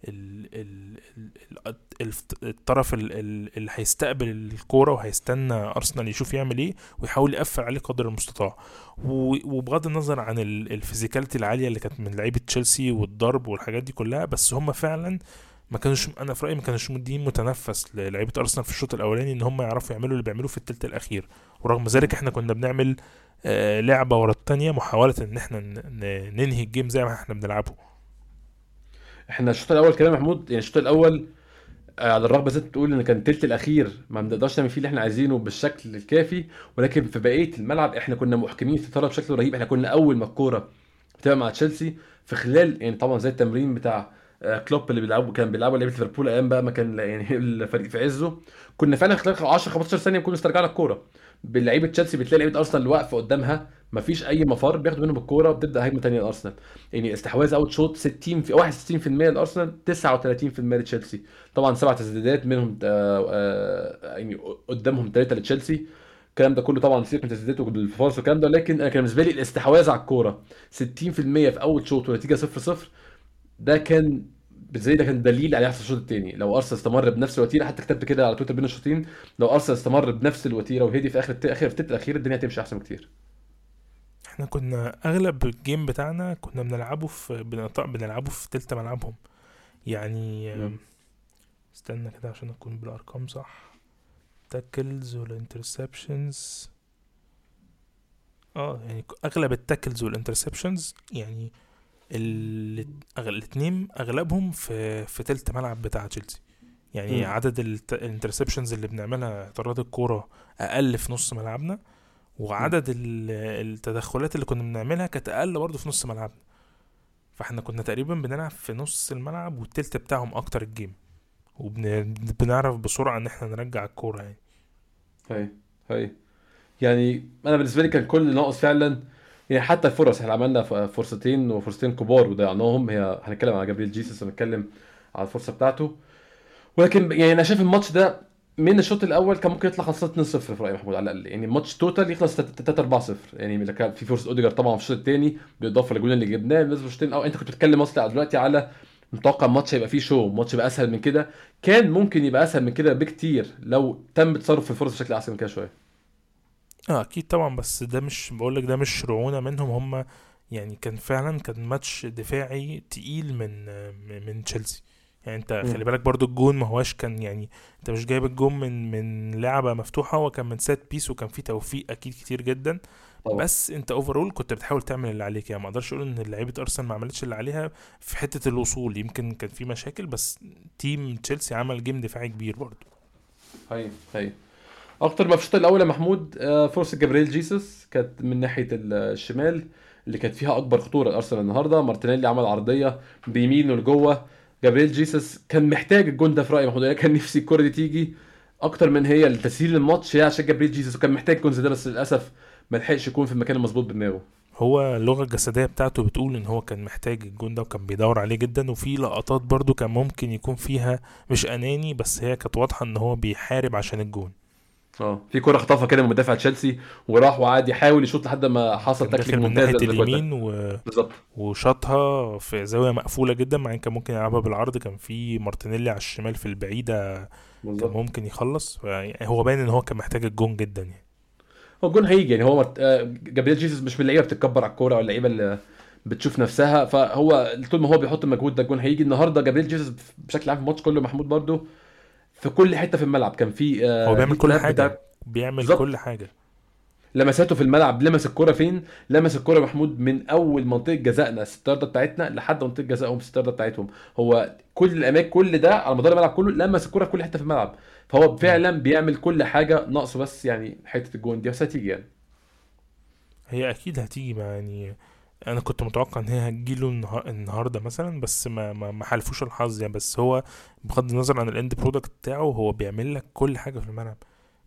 ال ال ال ال ال الطرف ال- ال- اللي هيستقبل الكورة وهيستنى أرسنال يشوف يعمل إيه ويحاول يقفل عليه قدر المستطاع. وبغض النظر عن ال- الفيزيكاليتي العالية اللي كانت من لعيبة تشيلسي والضرب والحاجات دي كلها بس هم فعلا ما كانوش أنا في رأيي ما كانوش مدين متنفس للعيبة أرسنال في الشوط الأولاني إن هم يعرفوا يعملوا اللي بيعملوه في الثلث الأخير. ورغم ذلك إحنا كنا بنعمل آه، لعبة ورا الثانية محاولة إن إحنا ننهي الجيم زي ما إحنا بنلعبه. إحنا الشوط الأول كده محمود يعني الشوط الأول آه، على الرغم زي بتقول إن كان التلت الأخير ما بنقدرش نعمل فيه اللي إحنا عايزينه بالشكل الكافي ولكن في بقية الملعب إحنا كنا محكمين في الطرف بشكل رهيب. إحنا كنا أول ما الكورة بتبقى مع تشيلسي في خلال يعني طبعا زي التمرين بتاع آه، كلوب اللي بيلعبوا كان بيلعبوا لعيبة ليفربول أيام بقى ما كان يعني الفريق في عزه. كنا فعلا خلال 10 15 ثانية نكون استرجعنا الكورة. بلعيبة تشيلسي بتلاقي لعيبة أرسنال واقفة قدامها مفيش أي مفر بياخدوا منهم الكورة وبتبدأ هجمة ثانية لأرسنال. يعني استحواذ أوت شوت 60 في 61% لأرسنال 39% لتشيلسي. طبعا سبع تسديدات منهم آه، آه، يعني قدامهم ثلاثة لتشيلسي. الكلام ده كله طبعا سيبك من التسديدات والفرص والكلام ده لكن أنا كان بالنسبة لي الاستحواذ على الكورة 60% في أول شوط ونتيجة 0 0 ده كان لي ده كان دليل على يحصل الشوط الثاني لو أرسنال استمر بنفس الوتيرة حتى كتبت كده على تويتر بين الشوطين لو أرسنال استمر بنفس الوتيرة وهدي في آخر آخر التلت الأخير الدنيا هتمشي أحسن بكتير. إحنا كنا اغلب ال game بتاعنا كنا بنلعبه في بنلعبه في تلت ملعبهم. يعني مم. استنى كده عشان أكون بالأرقام صح. tackles وال interceptions آه يعني أغلب ال tackles وال interceptions يعني ال- أغ- الاتنين أغلبهم في في تلت ملعب بتاع تشيلسي. يعني مم. عدد ال interceptions اللي بنعملها اعتراض الكورة أقل في نص ملعبنا. وعدد ال- التدخلات اللي كنا بنعملها كانت أقل برضه في نص ملعبنا. فاحنا كنا تقريبا بنلعب في نص الملعب والتلت بتاعهم أكتر ال game. وبنعرف بسرعة إن إحنا نرجع الكورة يعني. هاي هاي. يعني أنا بالنسبة لي كان كل اللي ناقص فعلا يعني حتى الفرص إحنا عملنا فرصتين وفرصتين كبار وضيعناهم. هي هنتكلم على جابريل جيسوس ونتكلم على الفرصة بتاعته. ولكن يعني أنا شايف الماتش ده من الشوط الأول كان ممكن يطلع خلصان 2-0 في رأيي محمود على الأقل. يعني الماتش total يخلص 3-4-0 يعني إذا كان في فرصة أوديجارد طبعا في الشوط الثاني بالاضافه للجول اللي جبناه. بالنسبة للشوطين أو أنت كنت بتتكلم أصلا دلوقتي على متوقع الماتش هيبقى فيه show الماتش يبقى أسهل من كده. كان ممكن يبقى أسهل من كده بكتير لو تم التصرف في الفرص بشكل أحسن من كده شوية. آه أكيد طبعا. بس ده مش بقولك ده مش رعونة منهم. هم يعني كان فعلا كان ماتش دفاعي تقيل من من تشيلسي. يعني انت. خلي بالك برضو الجون ما هواش كان يعني انت مش جايب الجون من من لعبة مفتوحة هو كان من set piece وكان فيه توفيق أكيد كتير جدا. طبعا. بس انت overall كنت بتحاول تعمل اللي عليك. يعني ما أقدرش أقول إن لعيبة ارسنال ما عملتش اللي عليها في حتة الوصول. يمكن كان في مشاكل بس team تشيلسي عمل game دفاعي كبير برضو. هي هي أكتر ما في الشوط الأول يا محمود آه، فرصة جابريل جيسوس كانت من ناحية ال- الشمال اللي كانت فيها أكبر خطورة لأرسنال النهارده. مارتينيلي عمل عرضية بيمينه لجوه. جابريل جيسوس كان محتاج الجون ده في رأيي محمود أنا كان نفسي الكرة دي تيجي أكتر من هي لتسهيل الماتش هي عشان جابريل جيسوس وكان محتاج الجون ده بس للأسف ما لحقش يكون في المكان المظبوط بدماغه هو اللغة الجسدية بتاعته بتقول إن هو كان محتاج الجون ده وكان بيدور عليه جدا وفي لقطات برضو كان ممكن يكون فيها مش أناني بس هي كانت واضحة إن هو بيحارب عشان الجون. آه. في كره خطفها كده من مدافع تشيلسي وراح وقعد يحاول يشوط لحد ما حصل كان تاكلينج داخل من ممتاز ناحية. اليمين و... بالظبط. وشاطها في زاوية مقفولة جدا مع إن كان ممكن يلعبها بالعرض. كان في مارتينيلي على الشمال في البعيدة كان بالظبط. ممكن يخلص. يعني هو باين إن هو كان محتاج الجون جدا يعني. هو الجون هيجي يعني. هو مرت- آه، جابريل جيسوس مش من اللعيبة بتتكبر على الكورة أو اللعيبة اللي بتشوف نفسها. فهو طول ما هو بيحط مجهود ده الجون هيجي. النهارده جابريل جيسوس بشكل عام في الماتش كله محمود برده في كل حتة في الملعب. كان في آه، هو بيعمل كل حاجة. بتاع بيعمل بالظبط. كل حاجة. لمساته في الملعب لمس الكوره فين؟ لمس الكوره محمود من أول منطقة جزائنا الستارده بتاعتنا لحد منطقة جزائهم الستارده بتاعتهم. هو كل الأماكن كل ده على مدار الملعب كله لمس الكوره في كل حتة في الملعب. فهو فعلا بيعمل كل حاجة ناقصه بس يعني حتة الجون دي. بس هتيجي يعني. هي أكيد هتيجي يعني أنا كنت متوقع ان هي هتجيله النها- النهارده مثلا بس ما ما ما حالفوش الحظ يعني. بس هو بغض النظر عن ال end product بتاعه هو بيعمل لك كل حاجة في الملعب.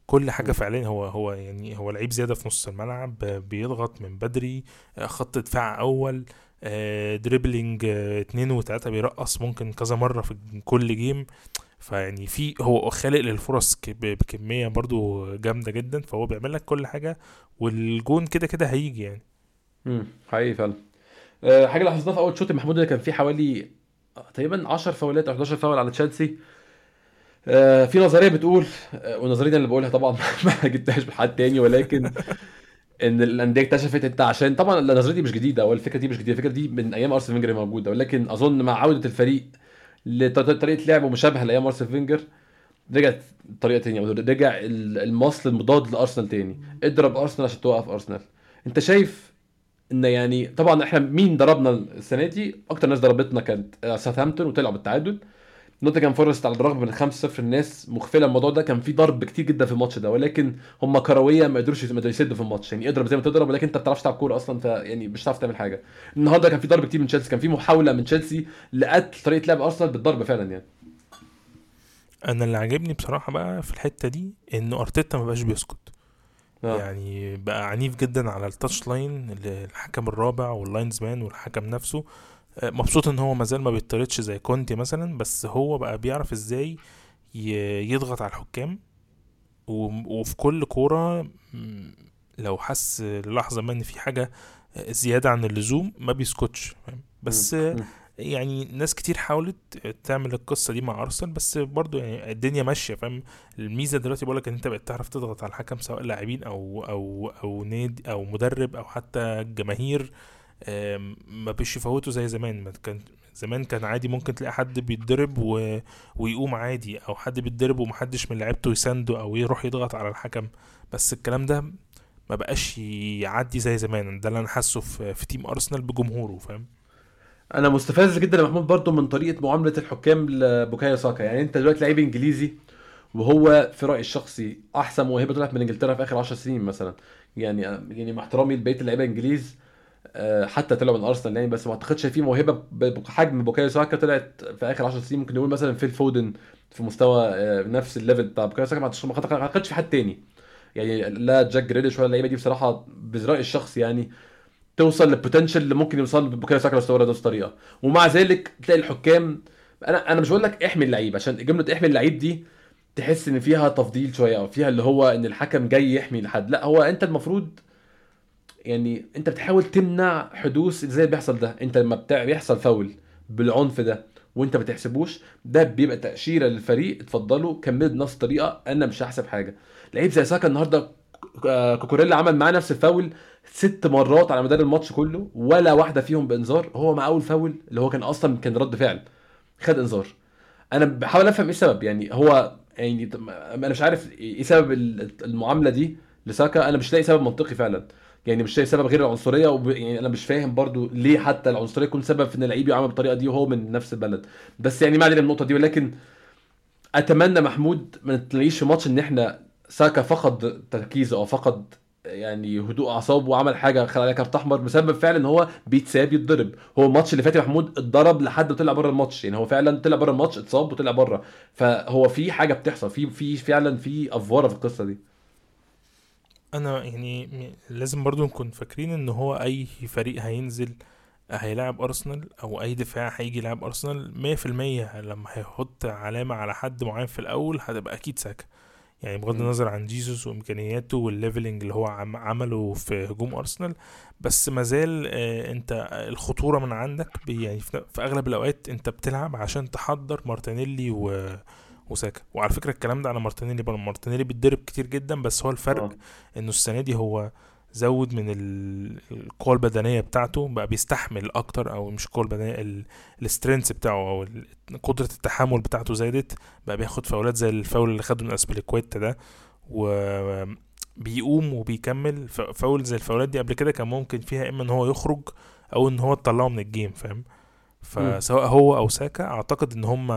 كل حاجة. فعليا. هو هو يعني هو لعيب زيادة في نص الملعب آه، بيضغط من بدري آه، خط دفاع أول آه، dribbling آه، اتنين وتلاتة بيرقص ممكن كذا مرة في كل game فيعني في هو خالق للفرص بكمية برضو جامدة جدا. فهو بيعمل لك كل حاجة والجون كده كده هيجي يعني. حقيقي فعلا. أه حاجة لاحظناها في أول شوط محمود اللي كان فيه حوالي آه، تقريبا 10 فاولات أو 11 فاول على تشيلسي. أه في نظرية بتقول والنظرية دي أنا اللي بقولها طبعا ما جبتهاش من حد تاني ولكن إن الأندية اكتشفت أنت عشان طبعا النظرية دي مش جديدة أو الفكرة دي مش جديدة. الفكرة دي من أيام ارسنال فينجر موجودة ولكن أظن مع عودة الفريق لطريقه لعبه مشابهة لأيام ارسنال فينجر رجعت طريقة تانية رجع ال- المصل المضاد لأرسنال تاني. اضرب أرسنال عشان توقف أرسنال. أنت شايف إن يعني طبعا إحنا مين ضربنا السنة دي؟ أكتر ناس ضربتنا كانت ساوثهامبتون وطلعوا بالتعادل. نوتنجهام فورست على الرغم من 5-0 الناس مغفله الموضوع ده كان في ضرب كتير جدا في الماتش ده ولكن هم كرويا ما قدروش ما قدروا يسدوا في الماتش. يعني اضرب زي ما تضرب ولكن أنت ما بتعرفش تلعب كورة أصلا فيعني مش هتعرف تعمل حاجة. النهارده كان في ضرب كتير من تشيلسي كان في محاولة من تشيلسي لقتل طريقة لعب ارسنال بالضرب فعلا يعني. أنا اللي عاجبني بصراحة بقى في الحتة دي ان أرتيتا ما بقاش بيسكت. آه يعني بقى عنيف جدا على ال touchline الحكم الرابع وال linesman والحكم نفسه آه، مبسوط إن هو مازال ما بيطردش زي كونتي مثلا بس هو بقى بيعرف إزاي يضغط على الحكام وفي كل كورة م، لو حس للحظه ما إن في حاجة زيادة عن اللزوم ما بيسكتش؟ بس. آه،. يعني ناس كتير حاولت تعمل القصة دي مع أرسنال بس برضو يعني الدنيا ماشية فاهم؟ الميزة دلوقتي بقولك إن أنت بقيت تعرف تضغط على الحكم سواء لاعبين أو أو أو نادي أو مدرب أو حتى جماهير آم، ما بيش يفوتوا زي زمان. ما كان زمان كان عادي ممكن تلاقي حد بيتضرب و... ويقوم عادي أو حد بيتضرب ومحدش من لعيبته يسنده أو يروح يضغط على الحكم. بس الكلام ده ما بقاش يعدي زي زمان ده اللي أنا حاسه في, في team أرسنال بجمهوره فاهم؟ أنا مستفز جدا يا محمود برضو من طريقة معاملة الحكام لبوكايو ساكا. يعني انت دلوقتي لعيب انجليزي وهو في رأيي الشخصي احسن موهبة طلعت من انجلترا في اخر 10 سنين مثلا. يعني يعني مع احترامي لبقية اللعيبة الانجليز آه، حتى طلعوا من أرسنال يعني بس ما اعتقدش في موهبة بحجم بوكايو ساكا طلعت في اخر 10 سنين. ممكن نقول مثلا فيل فودن في مستوى آه، نفس ال level بتاع بوكايو ساكا. ما اعتقدش في حد تاني. يعني لا جاك جريليش ولا اللعيبة دي بصراحة برايي الشخصي يعني توصل لل potential اللي ممكن يوصل بوكايو ساكا لو استمر بنفس الطريقة ومع ذلك تلاقي الحكام أنا أنا مش بقول لك احمي اللعيب عشان جملة احمي اللعيب دي تحس إن فيها تفضيل شوية أو فيها اللي هو إن الحكم جاي يحمي لحد. لا هو أنت المفروض يعني أنت بتحاول تمنع حدوث زي اللي بيحصل ده. أنت لما بيحصل فاول بالعنف ده وأنت ما بتحسبوش ده بيبقى تأشيرة للفريق اتفضلوا كملوا بنفس الطريقة أنا مش هحسب حاجة. لعيب زي ساكا النهارده كوكوريلا عمل معاه نفس الفاول ست مرات على مدار الماتش كله ولا واحدة فيهم بإنذار. هو مع أول فاول اللي هو كان أصلا كان رد فعل خد إنذار. أنا بحاول أفهم إيه السبب. يعني هو يعني أنا مش عارف إيه سبب ال- المعاملة دي لساكا. أنا مش لاقي سبب منطقي فعلا. يعني مش لاقي سبب غير العنصرية وب... يعني أنا مش فاهم برضو ليه حتى العنصرية يكون سبب في إن اللعيب يعامل بالطريقة دي وهو من نفس البلد. بس يعني ما علينا النقطة دي ولكن أتمنى محمود ما تلاقيش ماتش إن إحنا ساكا فقد تركيزه أو فقد يعني هدوء أعصابه وعمل حاجة خلى عليها كارت أحمر بسبب فعلا إن هو بيتساب يتضرب. هو الماتش اللي فات يا محمود اتضرب لحد طلع بره الماتش. يعني هو فعلا طلع بره الماتش اتصاب وطلع بره فهو في حاجة بتحصل. في في فعلا في افوره في القصة دي. أنا يعني لازم برضو نكون فاكرين إن هو أي فريق هينزل هيلاعب أرسنال أو أي دفاع هيجي يلعب أرسنال 100% لما هيحط علامة على حد معين في الأول هتبقى أكيد ساكا. يعني بغض. النظر عن جيسوس وإمكانياته وال levelling اللي هو عم عمله في هجوم أرسنال بس مازال آه، أنت الخطورة من عندك يعني في أغلب الأوقات أنت بتلعب عشان تحضر مارتينيلي و وساكا وعلى فكرة الكلام ده على مارتينيلي برضه مارتينيلي بيتضرب كتير جدا بس هو الفرق آه إنه السنة دي هو زود من ال- القوة البدنية بتاعته بقى بيستحمل أكتر أو مش القوة البدنية ال strength بتاعه أو ال- قدرة التحمل بتاعته زادت بقى بياخد فاولات زي الفاول اللي خده من اسبليكويتا ده وبيقوم وبيكمل فاول زي الفاولات دي قبل كده كان ممكن فيها إما إن هو يخرج أو إن هو تطلعه من ال game فاهم. فسواء هو أو ساكا أعتقد إن هم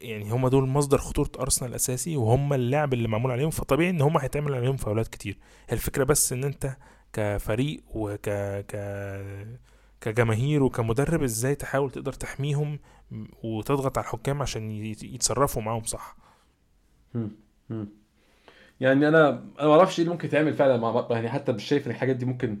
يعني هم دول مصدر خطورة أرسنال الأساسي وهم اللعب اللي معمول عليهم فطبيعي إن هم هيتعمل عليهم فاولات كتير. هي الفكرة بس إن أنت كفريق وك ك كجماهير وكمدرب إزاي تحاول تقدر تحميهم وتضغط على الحكام عشان يت- يتصرفوا معاهم صح. يعني أنا أنا ما أعرفش إيه اللي ممكن يتعمل فعلا مع يعني حتى مش شايف إن الحاجات دي ممكن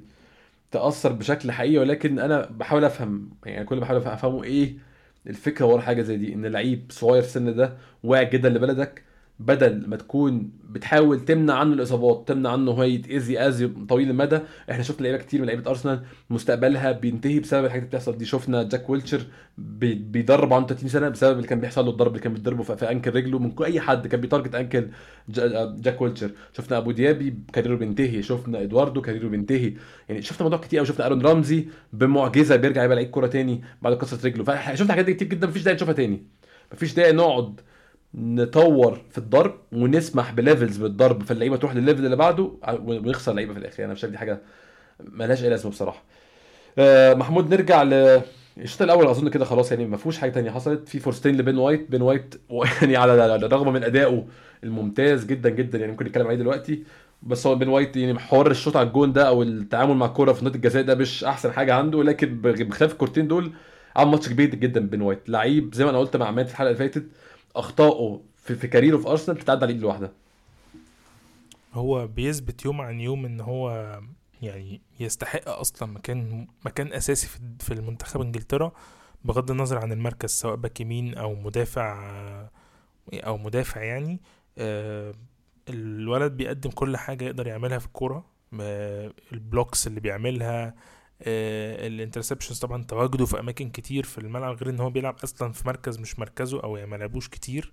تأثر بشكل حقيقي ولكن أنا بحاول أفهم يعني كل ما بحاول أفهمه إيه الفكرة ورا حاجة زي دي إن لعيب صغير في السن ده واعي جدا لبلدك بدل ما تكون بتحاول تمنع عنه الإصابات تمنع عنه هو يتاذي اذى طويل المدى. إحنا شفنا لعيبة كتير من لعيبة أرسنال مستقبلها بينتهي بسبب الحاجات اللي بتحصل دي. شفنا جاك ويلشر بي- بيضرب عنده 30 سنة بسبب اللي كان بيحصل له الضرب اللي كان بيضربه في ankle رجله من أي حد كان بي target ankle جا- جاك ويلشر شفنا أبو ديابي career ه بينتهي. شفنا إدواردو career ه بينتهي. يعني شفنا موضوع كتير قوي شفنا آرون رامزي بمعجزة بيرجع يبقى لعيب كورة تاني بعد كسرة رجله. فشفنا حاجات كتير جدا مفيش داعي نشوفها تاني. مفيش داعي نقعد نطور في الضرب ونسمح ب levels بالضرب فاللعيبه تروح للل level اللي بعده ونخسر لعيبه في الآخر. أنا شايف دي حاجة ملهاش أي لازمة بصراحة. آه، محمود نرجع ل الشوط الأول. أظن كده خلاص يعني ما فيهوش حاجة تانية حصلت. في فرصتين لبين وايت. بين وايت يعني على الرغم من أدائه الممتاز جدا جدا يعني ممكن نتكلم عليه دلوقتي. بس هو بين وايت يعني حوار الشوط على الجون ده أو التعامل مع الكورة في منطقه الجزاء ده مش أحسن حاجة عنده. لكن بخلاف الكورتين دول عمل ماتش كبير جدا بين وايت. لعيب زي ما أنا قلت مع عماد في الحلقة اللي فاتت اخطائه في, في career ه في أرسنال بتتعد على ايد لوحدها هو بيثبت يوم عن يوم إن هو يعني يستحق أصلا مكان مكان أساسي في المنتخب إنجلترا بغض النظر عن المركز سواء back يمين أو مدافع أو مدافع يعني. آه، الولد بيقدم كل حاجة يقدر يعملها في الكورة. آه، ال blocks اللي بيعملها ال interceptions طبعا تواجده في أماكن كتير في الملعب غير إن هو بيلعب أصلا في مركز مش مركزه أو يعني ما لعبوش كتير.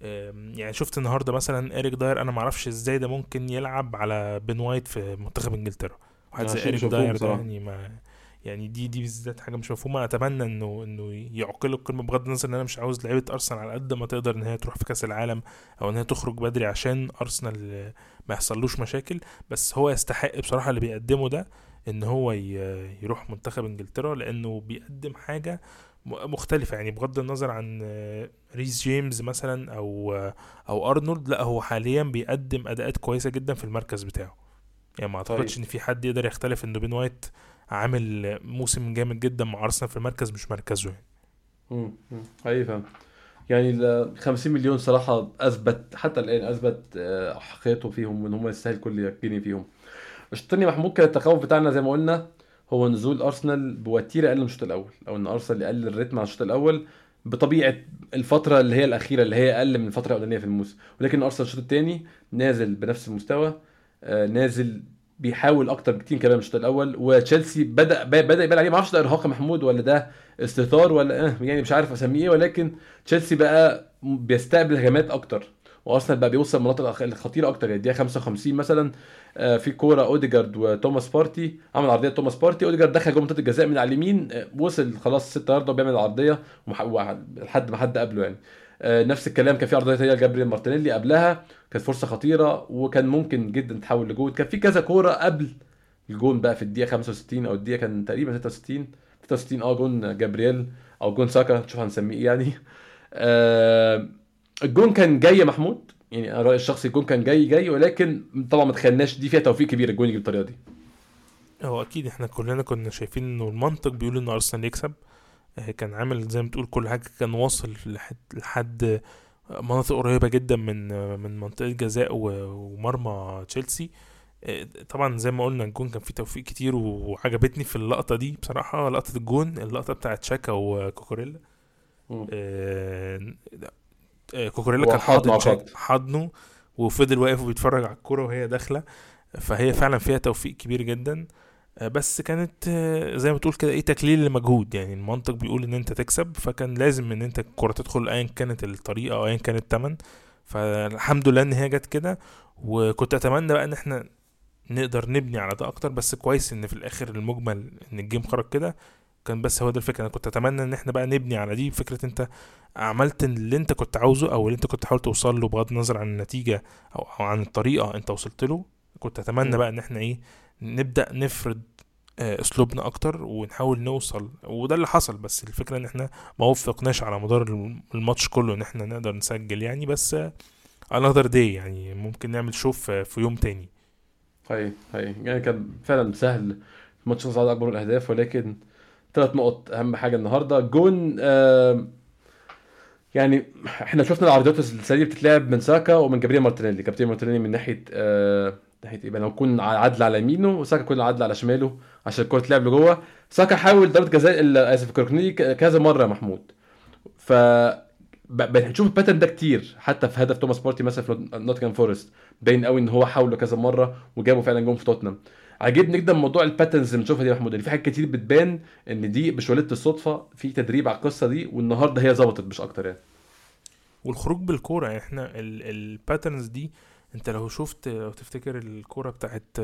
يعني شفت النهارده مثلا اريك داير أنا ما أعرفش إزاي ده ممكن يلعب على بين وايت في منتخب إنجلترا. واحد زي اريك داير ده. يعني ما يعني دي دي بالذات حاجة مش مفهومة. أتمنى انه إنه يعملوا الكلام ده بغض النظر إن أنا مش عاوز لعيبة أرسنال على قد ما تقدر إن هي تروح في كأس العالم أو إن هي تخرج بدري عشان أرسنال ما يحصلوش مشاكل. بس هو يستحق بصراحة اللي بيقدمه ده. إن هو يروح منتخب إنجلترا لأنه بيقدم حاجة مختلفة. يعني بغض النظر عن آه، ريس جيمس مثلا أو آه، أو أرنولد لا هو حاليا بيقدم أداءات كويسة جدا في المركز بتاعه. يعني ما أعتقدش طيب. إن في حد يقدر يختلف إنه بين وايت عامل موسم جامد جدا مع أرسنال في المركز مش مركزه يعني. امم حقيقي فاهم يعني ال 50 مليون صراحة أثبت حتى الآن أثبت آه، حقيقته فيهم وإن هم يستاهل كل جنيه فيهم. الشوط محمود كان التخوف بتاعنا زي ما قلنا هو نزول أرسنال بوتيره أقل من الشوط الأول أو إن أرسنال يقلل الريتم على الشوط الأول بطبيعة الفترة اللي هي الأخيرة اللي هي أقل من الفترة الاولانيه في الموسم. ولكن أرسنال الشوط الثاني نازل بنفس المستوى آه، نازل بيحاول أكتر بكتير كمان من الشوط الأول وتشيلسي بدا بدأ يبان عليه. ما ده إرهاق محمود ولا ده استهتار ولا آه يعني مش عارف أسميه إيه ولكن تشيلسي بقى بيستقبل هجمات أكتر. وأرسنال بقى بيوصل المناطق الخطيرة أكتر يعني الدقيقة 55 مثلا آه، في كورة أوديجارد وتوماس بارتي عمل عرضية توماس بارتي أوديجارد دخل جوه منطقة الجزاء من على اليمين آه، وصل خلاص 6 ياردة وبيعمل العرضية لحد ما حد قبله يعني. آه، نفس الكلام كان في عرضية تانية لجابريل مارتينيلي قبلها كانت فرصة خطيرة وكان ممكن جدا تحول لجول كان في كذا كورة قبل الجون بقى في الدقيقة 65 أو الدقيقة كان تقريبا 66 66 آه جون جابرييل أو جون ساكا نشوف هنسميه إيه يعني. آه الجون كان جاي يا محمود. يعني أنا رايي الشخصي الجون كان جاي جاي ولكن طبعا ما تخيلناش دي فيها توفيق كبير الجون يجي بالطريقة دي. هو أكيد إحنا كلنا كنا شايفين إنه المنطق بيقول إن أرسنال يكسب. آه، كان عامل زي ما تقول كل حاجة كان واصل لحد, لحد مناطق قريبة جدا من من منطقة جزاء ومرمى تشيلسي. آه، طبعا زي ما قلنا الجون كان فيه توفيق كتير وعجبتني في اللقطة دي. بصراحة لقطة الجون اللقطة بتاعت شاكا وكوكوريلا. آه، آه، كوكوريلا هو كان حاضن. حضنه وفضل واقف وبيتفرج على الكورة وهي داخلة. فهي فعلا فيها توفيق كبير جدا. آه، بس كانت آه، زي ما تقول كده إيه تكليل لمجهود. يعني المنطق بيقول إن أنت تكسب فكان لازم إن أنت الكرة تدخل ايا كانت الطريقة أو ايا كان التمن. فالحمد لله إن هي جت كده. وكنت أتمنى بقى إن إحنا نقدر نبني على ده أكتر. بس كويس إن في الآخر المجمل إن الجيم خرج كده. كان بس هو ده الفكرة. أنا كنت أتمنى إن إحنا بقى نبني على دي فكرة أنت عملت اللي أنت كنت عاوزه أو اللي أنت كنت حاول توصل له بغض النظر عن النتيجة أو, أو عن الطريقة أنت وصلت له. كنت أتمنى مم. بقى إن إحنا إيه نبدأ نفرض آه، أسلوبنا أكتر ونحاول نوصل. وده اللي حصل. بس الفكرة إن إحنا ما وفقناش على مدار الم- الماتش كله إن إحنا نقدر نسجل يعني. بس another day يعني ممكن نعمل شوف في يوم تاني. هي هي يعني كان فعلا سهل. الماتش صعد أكبر الأهداف ولكن ثلاث نقط أهم حاجة النهارده. جون آه يعني إحنا شفنا العرضيات السريعه بتتلعب من ساكا ومن جابريل مارتينيلي. جابريل مارتينيلي من ناحية آه ناحية إيه بقى؟ لو يكون عدل على يمينه وساكا يكون عدل على شماله عشان الكرة تلعب لجوه. ساكا حاول ضربة جزاء اسف كوركني كذا مرة يا محمود. ف بنشوف ال pattern ده كتير حتى في هدف توماس بارتي مثلا في نوتنجهام فورست. باين قوي إن هو حاوله كذا مرة وجابوا فعلا جون في توتنهام. عاجبني جدا موضوع ال patterns اللي بنشوفها دي يا محمود في حاجات كتير بتبان إن دي مش وليده الصدفة في تدريب على القصة دي والنهاردة هي ظبطت مش أكتر يعني والخروج بالكورة يعني إحنا ال patterns دي أنت لو شفت لو تفتكر الكورة بتاعت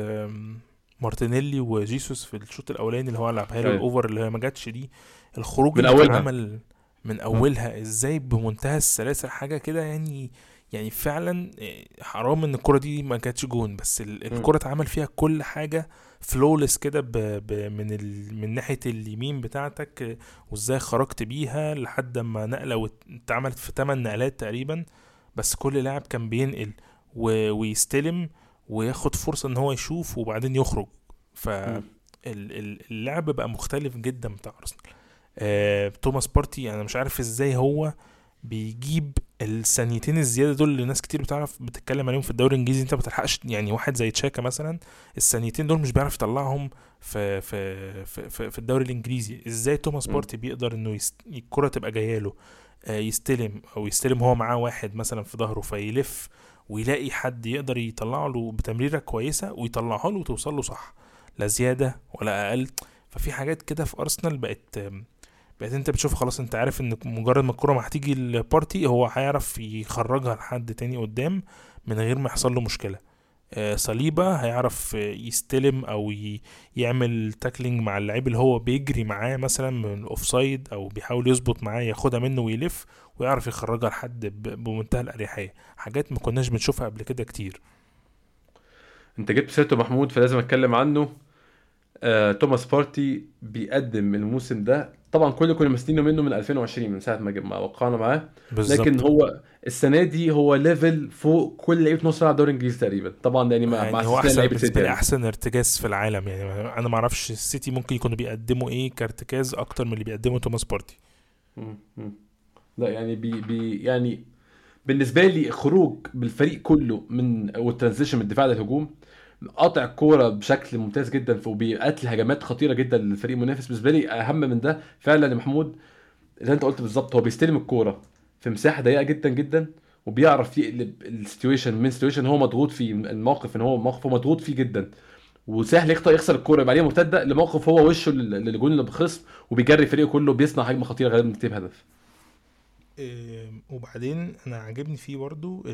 مارتينيلي وجيسوس في الشوط الأولاني اللي هو لعبها له أيوة. ال over اللي هي ما جاتش دي الخروج من. عمل من أولها إزاي بمنتهى السلاسه حاجة كده يعني يعني فعلا إيه، حرام إن الكرة دي ما كانتش جون بس ال- مم. الكرة اتعمل فيها كل حاجة flawless كده ب... ب... من ال... من ناحية اليمين بتاعتك آه، وإزاي خرجت بيها لحد ما نقلة وات- اتعملت في 8 نقلات تقريبا. بس كل لاعب كان بينقل و... ويستلم وياخد فرصة إن هو يشوف وبعدين يخرج. ف اللعب بقى مختلف جدا بتاع أرسنال. آه، توماس بارتي أنا مش عارف إزاي هو بيجيب الثانيتين الزيادة دول اللي ناس كتير بتعرف بتتكلم عليهم في الدوري الإنجليزي انت ما بتلحقش يعني واحد زي تشاكا مثلا الثانيتين دول مش بيعرف يطلعهم في في في, في, في الدوري الإنجليزي إزاي توماس. بارتي بيقدر إنه يست... الكرة تبقى جاية له آه، يستلم أو يستلم هو معاه واحد مثلا في ظهره فيلف ويلاقي حد يقدر يطلع له بتمريرة كويسة ويطلعها له وتوصل له صح لا زيادة ولا أقل ففي حاجات كده في أرسنال بقت بقت انت بتشوف خلاص انت عارف ان مجرد ما الكرة ما هتيجي البارتي هو هيعرف يخرجها لحد تاني قدام من غير ما يحصل له مشكلة. آه، صليبا هيعرف يستلم أو يعمل tackling مع اللعيب اللي هو بيجري معاه مثلا من ال offside أو بيحاول يظبط معاه ياخدها منه ويلف ويعرف يخرجها لحد بمنتهى الأريحية. حاجات ما كناش بنشوفها قبل كده كتير. انت جبت سيرته محمود فلازم اتكلم عنه. آه، توماس بارتي بيقدم الموسم ده طبعا كل كنا مستنينه منه من 2020 من ساعة ما ما وقعنا معاه. بالظبط. لكن هو السنة دي هو level فوق كل لعيبة نص ملعب الدوري الإنجليزي تقريبا. طبعا يعني مع يعني هو أحسن بالنسبة لي. أحسن ارتكاز في العالم. يعني أنا ما أعرفش السيتي ممكن يكونوا بيقدموا إيه كارتكاز أكتر من اللي بيقدمه توماس بارتي. لا يعني بي بي يعني بالنسبة لي خروج بالفريق كله من وال transition من الدفاع للهجوم قاطع الكورة بشكل ممتاز جدا وبيقتل هجمات خطيرة جدا للفريق المنافس. بالنسبة لي أهم من ده فعلا يا محمود زي أنت قلت بالظبط هو بيستلم الكورة في مساحة ضيقة جدا جدا وبيعرف يقلب ال situation من situation هو مضغوط فيه الموقف إن هو موقف هو مضغوط فيه جدا. وسهل يخطئ يخسر الكورة يبقى عليه مرتدة لموقف هو وشه للجون اللي بخصم وبيجري فريقه كله بيصنع هجمة خطيرة غالبا بتجيب هدف. وبعدين أنا عاجبني فيه برضو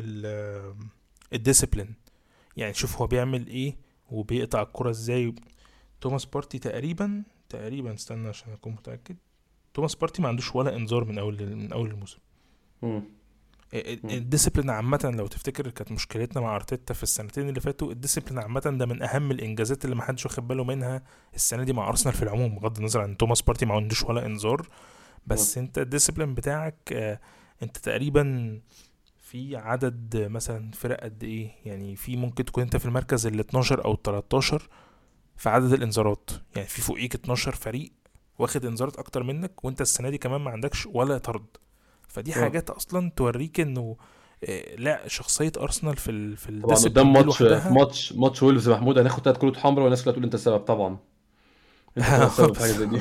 ال discipline. يعني شوف هو بيعمل إيه وبيقطع الكرة إزاي. توماس بارتي تقريبا تقريبا استنى عشان أكون متأكد. توماس بارتي ما عندوش ولا إنذار من أول من أول الموسم. ال discipline عامة لو تفتكر كانت مشكلتنا مع أرتيتا في السنتين اللي فاتوا ال discipline عامة ده من أهم الإنجازات اللي ما حدش واخد باله منها السنة دي مع أرسنال في العموم بغض النظر عن توماس بارتي ما عندوش ولا إنذار. بس أنت ال discipline بتاعك آه، أنت تقريبا في عدد مثلا فرق قد إيه؟ يعني في ممكن تكون أنت في المركز ال 12 أو 13 في عدد الإنذارات. يعني في فوقيك 12 فريق واخد إنذارات أكتر منك وأنت السنة دي كمان ما عندكش ولا طرد. فدي أوه. حاجات أصلا توريك إنه آه، لا شخصية أرسنال في ال في طبعا قدام ماتش ماتش ماتش وولفز محمود هناخد ثلاث كروت حمراء والناس كلها تقول أنت السبب طبعا. أنت السبب في حاجة زي دي.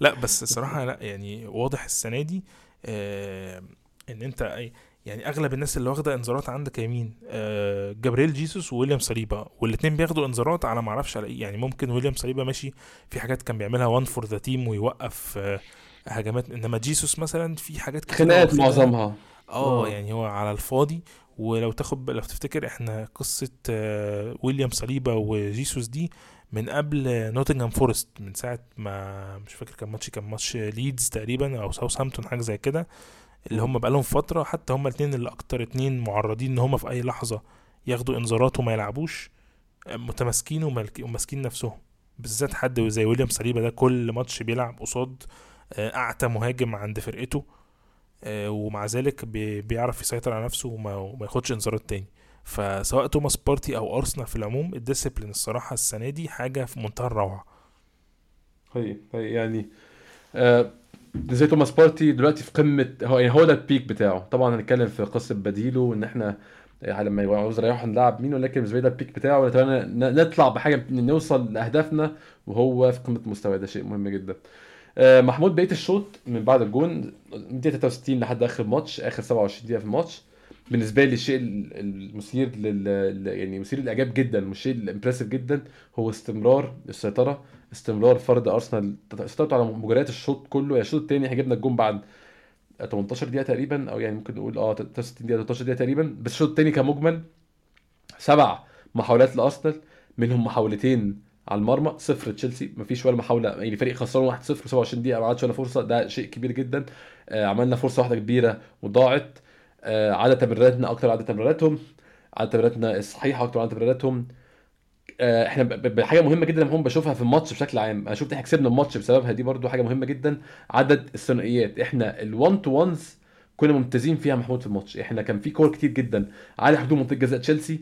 لا بس الصراحة لا يعني واضح السنة دي آه إن أنت يعني أغلب الناس اللي واخدة إنذارات عندك يمين آه جابرييل جيسوس وويليام صليبا والاثنين بياخدوا إنذارات على ما أعرفش على إيه. يعني ممكن ويليام صليبا ماشي في حاجات كان بيعملها one for the team ويوقف آه هجمات. إنما جيسوس مثلا في حاجات كتير خناقات معظمها. آه يعني هو على الفاضي. ولو تاخد لو تفتكر إحنا قصة آه ويليام صليبا وجيسوس دي من قبل نوتنغهام فورست من ساعة ما مش فاكر كان ماتش كان ماتش ليدز تقريبا أو ساوثهامبتون حاجة زي كده. اللي هم بقالهم فترة حتى هم الاثنين اللي أكتر اتنين معرضين إن هم في أي لحظة ياخدوا انذارات وما يلعبوش متماسكين وماسكين نفسهم. بالذات حد زي ويليام صليبا ده كل ماتش بيلعب قصاد آه، أعتى مهاجم عند فرقته آه، ومع ذلك بيعرف يسيطر على نفسه وما, ياخدش انذارات تاني. فسواء توماس بارتي أو أرسنال في العموم ال discipline الصراحة السنة دي حاجة في منتهى الروعة. هي هي يعني آه زي توماس بارتي دلوقتي في قمه هو يعني هو ده ال peak بتاعه. طبعا هنتكلم في قصة بديله وإن إحنا آه، لما يعوز يريحوا نلعب مين ولكن بالنسبة لي ده ال peak بتاعه. ونتمنى نطلع بحاجة نوصل لأهدافنا وهو في قمة مستواه. ده شيء مهم جدا. آه، محمود بقية الشوط من بعد الجون دقيقة 63 لحد آخر ماتش آخر 27 دقيقة في الماتش بالنسبة لي الشيء المثير لل يعني مثير للإعجاب جدا والشيء ال impressive جدا هو استمرار السيطرة. استمرار فرد أرسنال. سيطرته على مجريات الشوط كله. يعني الشوط الثاني إحنا جبنا الجون بعد 18 دقيقة تقريبا أو يعني ممكن نقول آه 63 دقيقة 13 دقيقة تقريبا. بس الشوط الثاني كمجمل سبع محاولات لأرسنال منهم محاولتين على المرمى صفر تشيلسي. مفيش ولا محاولة يعني فريق خسران 1-0 27 دقيقة ما عادش ولا فرصة. ده شيء كبير جدا. آه عملنا فرصة واحدة كبيرة وضاعت. آه عدد تمريراتنا أكتر عدد تمريراتهم عدد تمريراتنا الصحيحة أكتر عدد تمريراتهم. إحنا بحاجه مهمة جدا هم بشوفها في الماتش بشكل عام. أنا شفت إحنا كسبنا الماتش بسببها دي برضو حاجة مهمة جدا. عدد الثنائيات إحنا ال1 تو وانز كنا ممتازين فيها محمود في الماتش. إحنا كان في كور كتير جدا. على حدود منطقة جزاء تشيلسي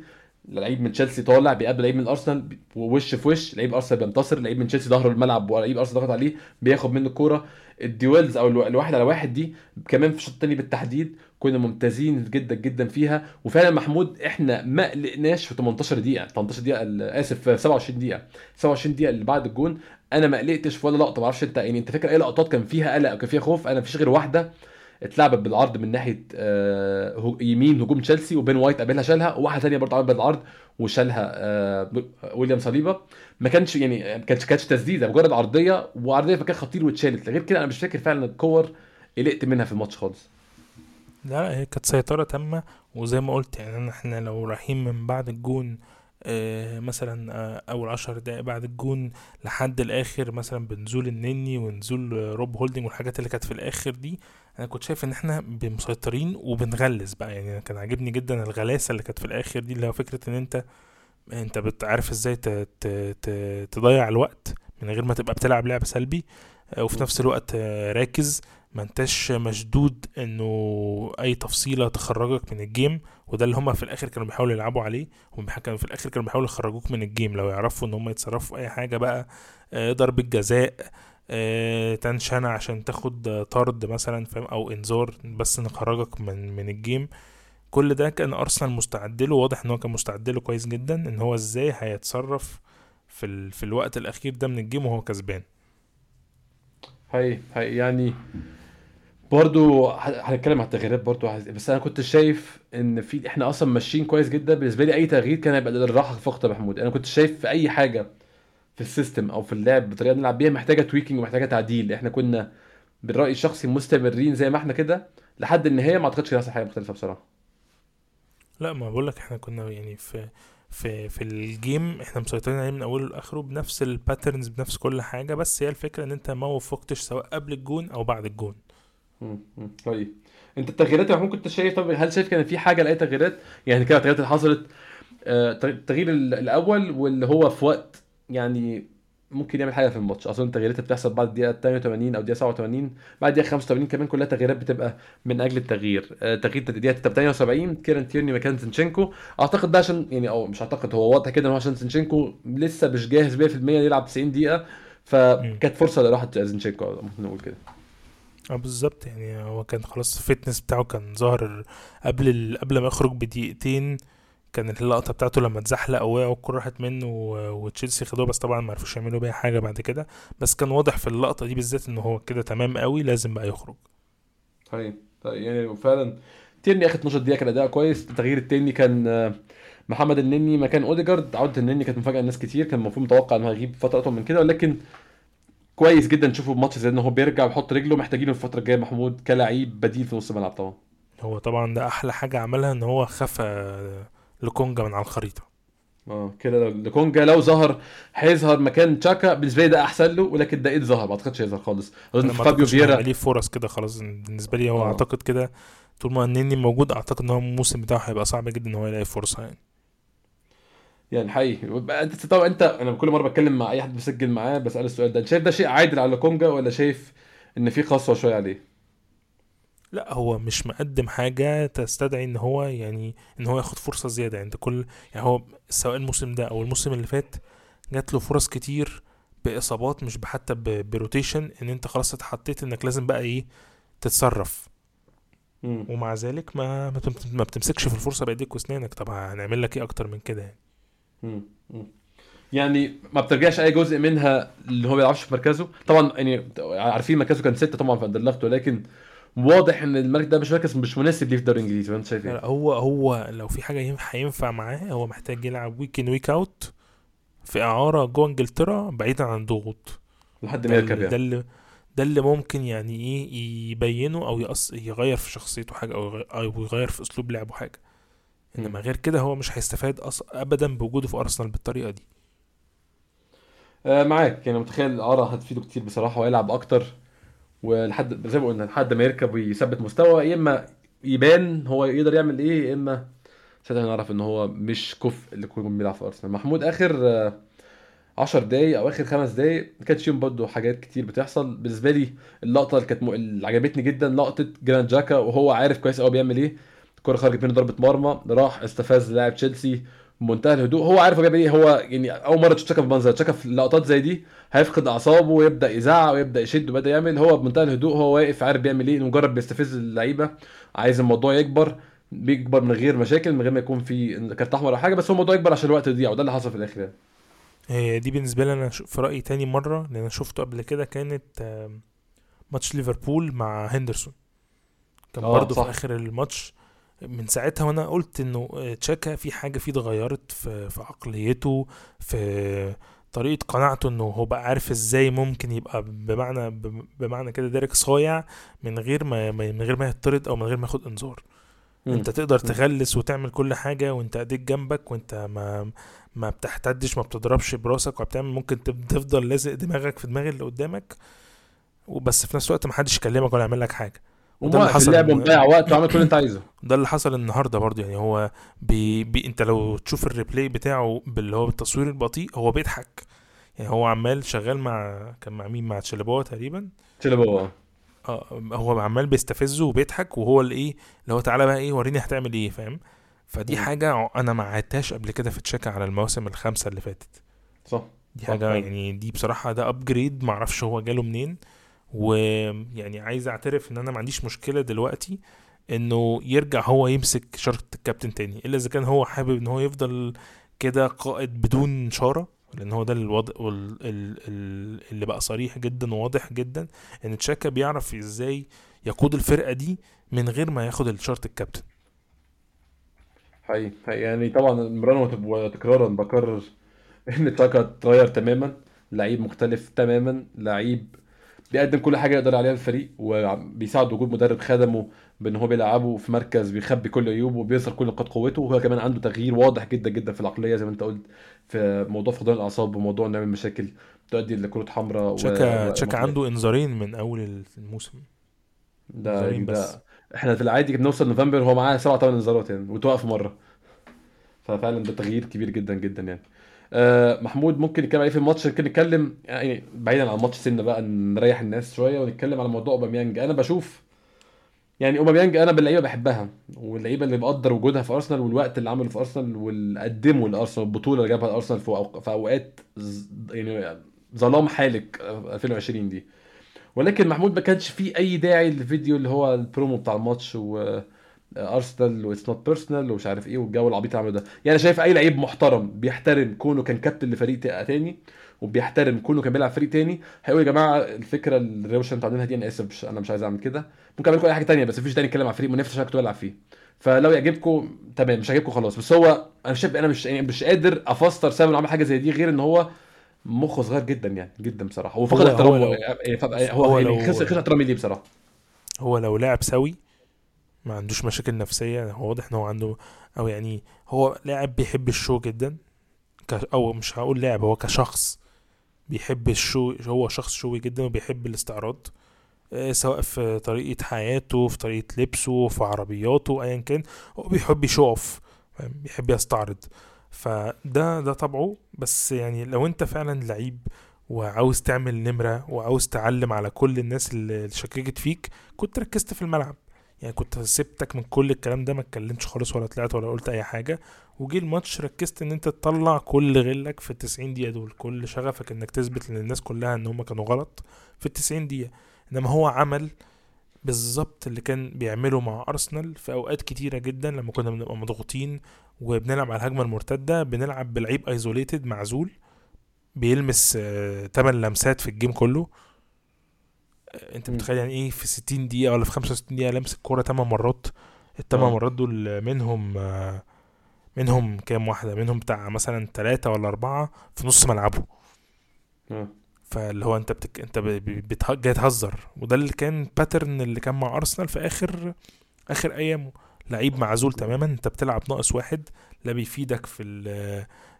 لعيب من تشيلسي طالع بيقابل لعيب من أرسنال ووش في وش لعيب أرسنال بينتصر لعيب من تشيلسي ظهره الملعب ولعيب أرسنال ضغط عليه بياخد منه الكورة. ال duels أو الواحد على واحد دي كمان في الشوط الثاني بالتحديد كنا ممتازين جدا جدا فيها. وفعلا محمود إحنا ما قلقناش في 18 دقيقة. 18 دقيقة آسف في 27 دقيقة. 27 دقيقة اللي بعد الجون. أنا ما قلقتش في ولا لقطة. ما أعرفش أنت يعني أنت فاكر إيه لقطات كان فيها قلق أو كان فيها خوف؟ أنا مفيش غير واحدة اتلعبت بالعرض من ناحية آه يمين هجوم تشيلسي وبين وايت قابلها شالها وواحدة ثانية برضه عملت بالعرض وشالها آه ويليام صليبا ما كانش يعني ما كانتش كانتش تسديدة مجرد عرضية وعرضية فكان خطير واتشالت. غير كده أنا مش فاكر فعلا الكور قلقت منها في الماتش خالص. لا هي كانت سيطرة تامة وزي ما قلت يعني إحنا لو رايحين من بعد الجون آه مثلا آه أول عشر دقايق بعد الجون لحد الآخر مثلا بنزول النني ونزول روب هولدنج والحاجات اللي كانت في الآخر دي أنا كنت شايف إن إحنا مسيطرين وبنغلس بقى. يعني كان عاجبني جدا الغلاسة اللي كانت في الآخر دي اللي هو فكرة إن أنت أنت بتعرف إزاي تضيع الوقت من غير ما تبقى بتلعب لعب سلبي آه، وفي نفس الوقت آه، راكز. ما انتش مشدود انه اي تفصيلة تخرجك من ال game وده اللي هما في الآخر كانوا بيحاولوا يلعبوا عليه هم كانوا في الآخر كانوا بيحاولوا يخرجوك من ال game. لو يعرفوا ان هم يتصرفوا أي حاجة بقى آه، ضربة جزاء تنشن عشان تاخد طرد مثلا فاهم؟ أو إنذار بس نخرجك من من ال game. كل ده كان أرسنال مستعد له واضح إن هو كان مستعد له كويس جدا إن هو إزاي هيتصرف في ال... في الوقت الأخير ده من ال game وهو كسبان. هي هي يعني برضو هنتكلم على التغييرات برضو. بس أنا كنت شايف إن في إحنا أصلا ماشيين كويس جدا. بالنسبة لي أي تغيير كان هيبقى للراحة فقط يا محمود. أنا كنت شايف في أي حاجة في ال system أو في اللعب بالطريقة اللي نلعب بيها محتاجة tweaking ومحتاجة تعديل. إحنا كنا بالرأي الشخصي مستمرين زي ما إحنا كده لحد النهاية ما أعتقدش هيحصل حاجة مختلفة بصراحة. لا ما بقول لك إحنا كنا يعني في في في ال game إحنا مسيطرين عليه من أوله لآخره بنفس ال patterns بنفس كل حاجة. بس هي الفكرة إن أنت ما وفقتش سواء قبل الجون أو بعد الجون. مم، مم، طيب. انت التغييرات يا محمود كنت شايف طب هل شايف كان في حاجة لاي تغييرات؟ يعني كده التغييرات اللي حصلت آه، التغيير ال- الأول واللي هو في وقت يعني ممكن يعمل حاجة في الماتش. اظن التغييرات اللي بتحصل بعد الدقيقة 88 أو الدقيقة 87 بعد الدقيقة 85 كمان كلها تغييرات بتبقى من أجل التغيير. آه، تغيير الدقيقه 78 كيران تيرني مكان زينشينكو. أعتقد ده عشان يعني أو مش أعتقد هو واضح كده إن هو عشان زينشينكو لسه مش جاهز 100% يلعب 90 دقيقة. فكانت فرصة لراحة زينشينكو ممكن نقول كده. آه بالظبط. يعني هو كان خلاص ال fitness بتاعه كان ظاهر قبل ال... قبل ما يخرج بدقيقتين كان اللقطة بتاعته لما اتزحلق وقع والكرة راحت منه و- وتشيلسي خدوها بس طبعا ما عرفوش يعملوا بيها حاجة بعد كده. بس كان واضح في اللقطة دي بالذات إن هو كده تمام قوي لازم بقى يخرج. طيب طيب يعني فعلا تيرني آخد 12 دقيقه كان اداء كويس. التغيير التاني كان آه، محمد النني مكان أوديجارد. عودة النني كانت مفاجأة لناس كتير. كان المفروض متوقع إنه هيغيب فترة أطول من كده ولكن كويس جدا نشوفه بماتش زي إن هو بيرجع ويحط رجله. محتاجينه الفترة الجاية محمود كلاعب بديل في نص الملعب طبعا. هو طبعا ده أحلى حاجة عملها إن هو خفى لكونجا من على الخريطة. آه كده لكونجا لو ظهر هيظهر مكان تشاكا بالنسبة لي ده أحسن له ولكن ده إيه ظهر ما أعتقدش هيظهر خالص. أظن فابيو فييرا ليه فرص كده خلاص. بالنسبة لي هو آه. أعتقد كده طول ما النني موجود أعتقد إن هو الموسم بتاعه هيبقى صعب جدا إن هو يلاقي فرصة يعني. يعني حقيقي يبقى أنت طبعا انت أنا كل مرة بتكلم مع أي حد بسجل معاه بسال السؤال ده أنت شايف ده شيء عادل على كونجا ولا شايف إن في قسوه شوية عليه؟ لا هو مش مقدم حاجة تستدعي إن هو يعني إن هو ياخد فرصة زيادة يعني أنت كل يعني هو سواء الموسم ده أو الموسم اللي فات جات له فرص كتير بإصابات مش حتى بروتيشن إن أنت خلاص اتحطيت إنك لازم بقى إيه تتصرف مم. ومع ذلك ما ما بتم- ما بتمسكش في الفرصة بإيديك وأسنانك طب هنعمل لك إيه أكتر من كده يعني. يعني ما بترجعش أي جزء منها اللي هو ما بيلعبش في مركزه. طبعا يعني عارفين مركزه كان ستة طبعا في اندرلخت ولكن واضح إن المركز ده مش مركز مش مناسب ليه في الدوري الإنجليزي. وانت شايف إيه؟ هو هو لو في ينفع هينفع معاه هو محتاج يلعب week in week out في إعارة جوه إنجلترا بعيدا عن ضغوط. لحد ما يركب اللي ده يعني اللي ده اللي ممكن يعني إيه يبينه أو يقص يغير في شخصيته حاجة أو يغير, في أسلوب لعبه حاجة. إنما غير كده هو مش هيستفاد أص... ابدا بوجوده في أرسنال بالطريقة دي. آه معاك. يعني متخيل الإعارة هتفيده كتير بصراحة وهيلعب أكتر ولحد زي ما قلنا لحد ما يركب ويثبت مستوى يا إما يبان هو يقدر يعمل إيه يا إما ساعتها نعرف إن هو مش كفء اللي يكون بيلعب في أرسنال. محمود آخر آه، 10 دقايق أو آخر خمس دقايق ما كانش فيهم برضه حاجات كتير بتحصل. بالنسبة لي اللقطة اللي كانت م... اللي عجبتني جدا لقطة جرانيت تشاكا وهو عارف كويس قوي بيعمل إيه. الكرة خرجت منه ضربة مرمى راح استفز لاعب تشيلسي بمنتهى الهدوء. هو عارف هو بيعمل إيه هو يعني أول مرة تشوف تشاكا في المنظر تشاكا في لقطات زي دي هيفقد أعصابه ويبدأ يزعق ويبدأ يشد وبدأ يعمل. هو بمنتهى الهدوء هو واقف عارف بيعمل إيه مجرد بيستفز اللعيبة عايز الموضوع يكبر بيكبر من غير مشاكل من غير ما يكون في كارت أحمر أو حاجة بس هو الموضوع يكبر عشان الوقت يضيع وده اللي حصل في الآخر يعني. هي دي بالنسبة لي أنا في رأيي تاني مرة لأن أنا شفته قبل كده كانت آم، ماتش ليفربول مع هندرسون. كان آه برضه في آخر الماتش من ساعتها وأنا قلت إنه آه، تشاكا في حاجة فيه اتغيرت في في عقليته في طريقة قناعته إنه هو بقى عارف إزاي ممكن يبقى بمعنى بمعنى كده ديريك صايع من غير ما من غير ما يطرد أو من غير ما ياخد إنذار. أنت تقدر. تغلس وتعمل كل حاجة وأنت ايديك جنبك وأنت ما ما بتحتدش ما بتضربش براسك وبتعمل ممكن تفضل لازق دماغك في دماغ اللي قدامك وبس في نفس الوقت ما حدش يكلمك ولا يعمل لك حاجة وده اللي حصل اللعب إن- ومضيع وقت وعمل كل اللي انت عايزه. ده اللي حصل النهارده برضو يعني هو بي بي انت لو تشوف ال replay بتاعه باللي هو بالتصوير البطيء هو بيضحك. يعني هو عمال شغال مع كان مع مين؟ مع تشيلويل تقريبا. تشيلويل آه هو عمال بيستفزه وبيضحك وهو اللي إيه اللي هو تعالى بقى إيه وريني هتعمل إيه فاهم؟ فدي. حاجة أنا ما عدتهاش قبل كده في تشاكا على المواسم الخمسة اللي فاتت. صح. دي صح حاجة فعلا. يعني دي بصراحة ده upgrade معرفش هو جاله منين. ويعني عايز اعترف ان أنا ما عنديش مشكلة دلوقتي انه يرجع هو يمسك شارة الكابتن تاني إلا إذا كان هو حابب إن هو يفضل كده قائد بدون شارة لأن هو ده الوضع اللي بقى صريح جدا وواضح جدا إن تشاكا بيعرف إزاي يقود الفرقة دي من غير ما ياخد الشارة الكابتن حقيقي. يعني طبعا مرارا وتكرارا بكرر إن تشاكا اتغير تماما لعيب مختلف تماما لعيب بيقدم كل حاجة يقدر عليها الفريق وبيساعد وجود مدرب خدمه بإن هو بيلعبه في مركز بيخبي كل عيوبه وبيظهر كل نقاط قوته. وهو كمان عنده تغيير واضح جدا جدا في العقلية زي ما أنت قلت في موضوع فقدان الأعصاب وموضوع إنه يعمل مشاكل تؤدي لكروت حمراء تشاكا تشاكا عنده إنذارين من أول الموسم. ده ده إحنا في العادي بنوصل نوفمبر هو معاه سبع ثمان إنذارات يعني وتوقف مرة. ففعلا ده تغيير كبير جدا جدا يعني. محمود ممكن نتكلم عليه في الماتش ممكن نتكلم يعني بعيدا عن ماتش سنة بقى نريح الناس شوية ونتكلم على موضوع أوباميانج أنا بشوف يعني أوباميانج أنا باللعيبة بحبها واللعيبة اللي بقدر وجودها في أرسنال والوقت اللي عمله في أرسنال واللي قدمه لارسنال البطولة اللي جابها ارسنال في. في أوقات يعني ظلام حالك 2020 دي ولكن محمود ما كانش فيه أي داعي للفيديو اللي هو البرومو بتاع الماتش و ارسنال what's not personal ومش عارف إيه والجو العبيط اللي عمله ده. يعني شايف أي لعيب محترم بيحترم كونه كان كابتن لفريق تاني وبيحترم كونه كان بيلعب فريق تاني هيقول يا جماعة الفكرة الروشه اللي أنتوا عاملينها دي أنا آسف مش أنا مش عايز أعمل كده. ممكن أعمل كل حاجة تانية بس مفيش تاني يتكلم على فريق منافس عشان كنت بلعب فيه. فلو يعجبكم تمام مش هيعجبكم خلاص. بس هو أنا شايف أنا مش يعني مش قادر أفسر سبب عمل حاجة زي دي غير إن هو مخه صغير جدا يعني جدا بصراحة. هو فقد احترامه. هو, هو, هو, يعني خسر خسر احترامي ليه بصراحة؟ هو لو لعب سوي ما عندوش مشاكل نفسية هو واضح إن هو عنده أو يعني هو لاعب بيحب الشو جدا أو مش هقول لاعب هو كشخص بيحب الشو هو شخص شوي جدا وبيحب الاستعراض آه، سواء في طريقة حياته في طريقة لبسه في عربياته ايا كان هو بيحب يشوف بيحب يستعرض. فده ده طبعه. بس يعني لو أنت فعلا لعيب وعاوز تعمل نمرة وعاوز تعلم على كل الناس اللي شككت فيك كنت ركزت في الملعب. يعني كنت سبتك من كل الكلام ده ما اتكلمتش خالص ولا طلعت ولا قلت أي حاجة. وجي الماتش ركزت إن أنت تطلع كل غلك في التسعين دقيقة دول كل شغفك إنك تثبت للناس كلها إن هم كانوا غلط في التسعين دقيقة. إنما هو عمل بالظبط اللي كان بيعمله مع أرسنال في أوقات كتيرة جدا لما كنا بنبقى مضغوطين وبنلعب على الهجمة المرتدة بنلعب بلعيب isolated معزول بيلمس 8 لمسات في ال game كله. انت متخيل يعني إيه في 60 دقيقة ولا في 65 دقيقة لمس الكورة 8 مرات؟ الثمان آه. مرات دول منهم منهم كام واحدة؟ منهم بتاع مثلا ثلاثة ولا أربعة في نص ملعبه. آه. فاللي هو انت بتك... انت بت... جاي تهزر. وده اللي كان باترن اللي كان مع ارسنال في آخر آخر أيامه. لعيب معزول تماما انت بتلعب ناقص واحد لا بيفيدك في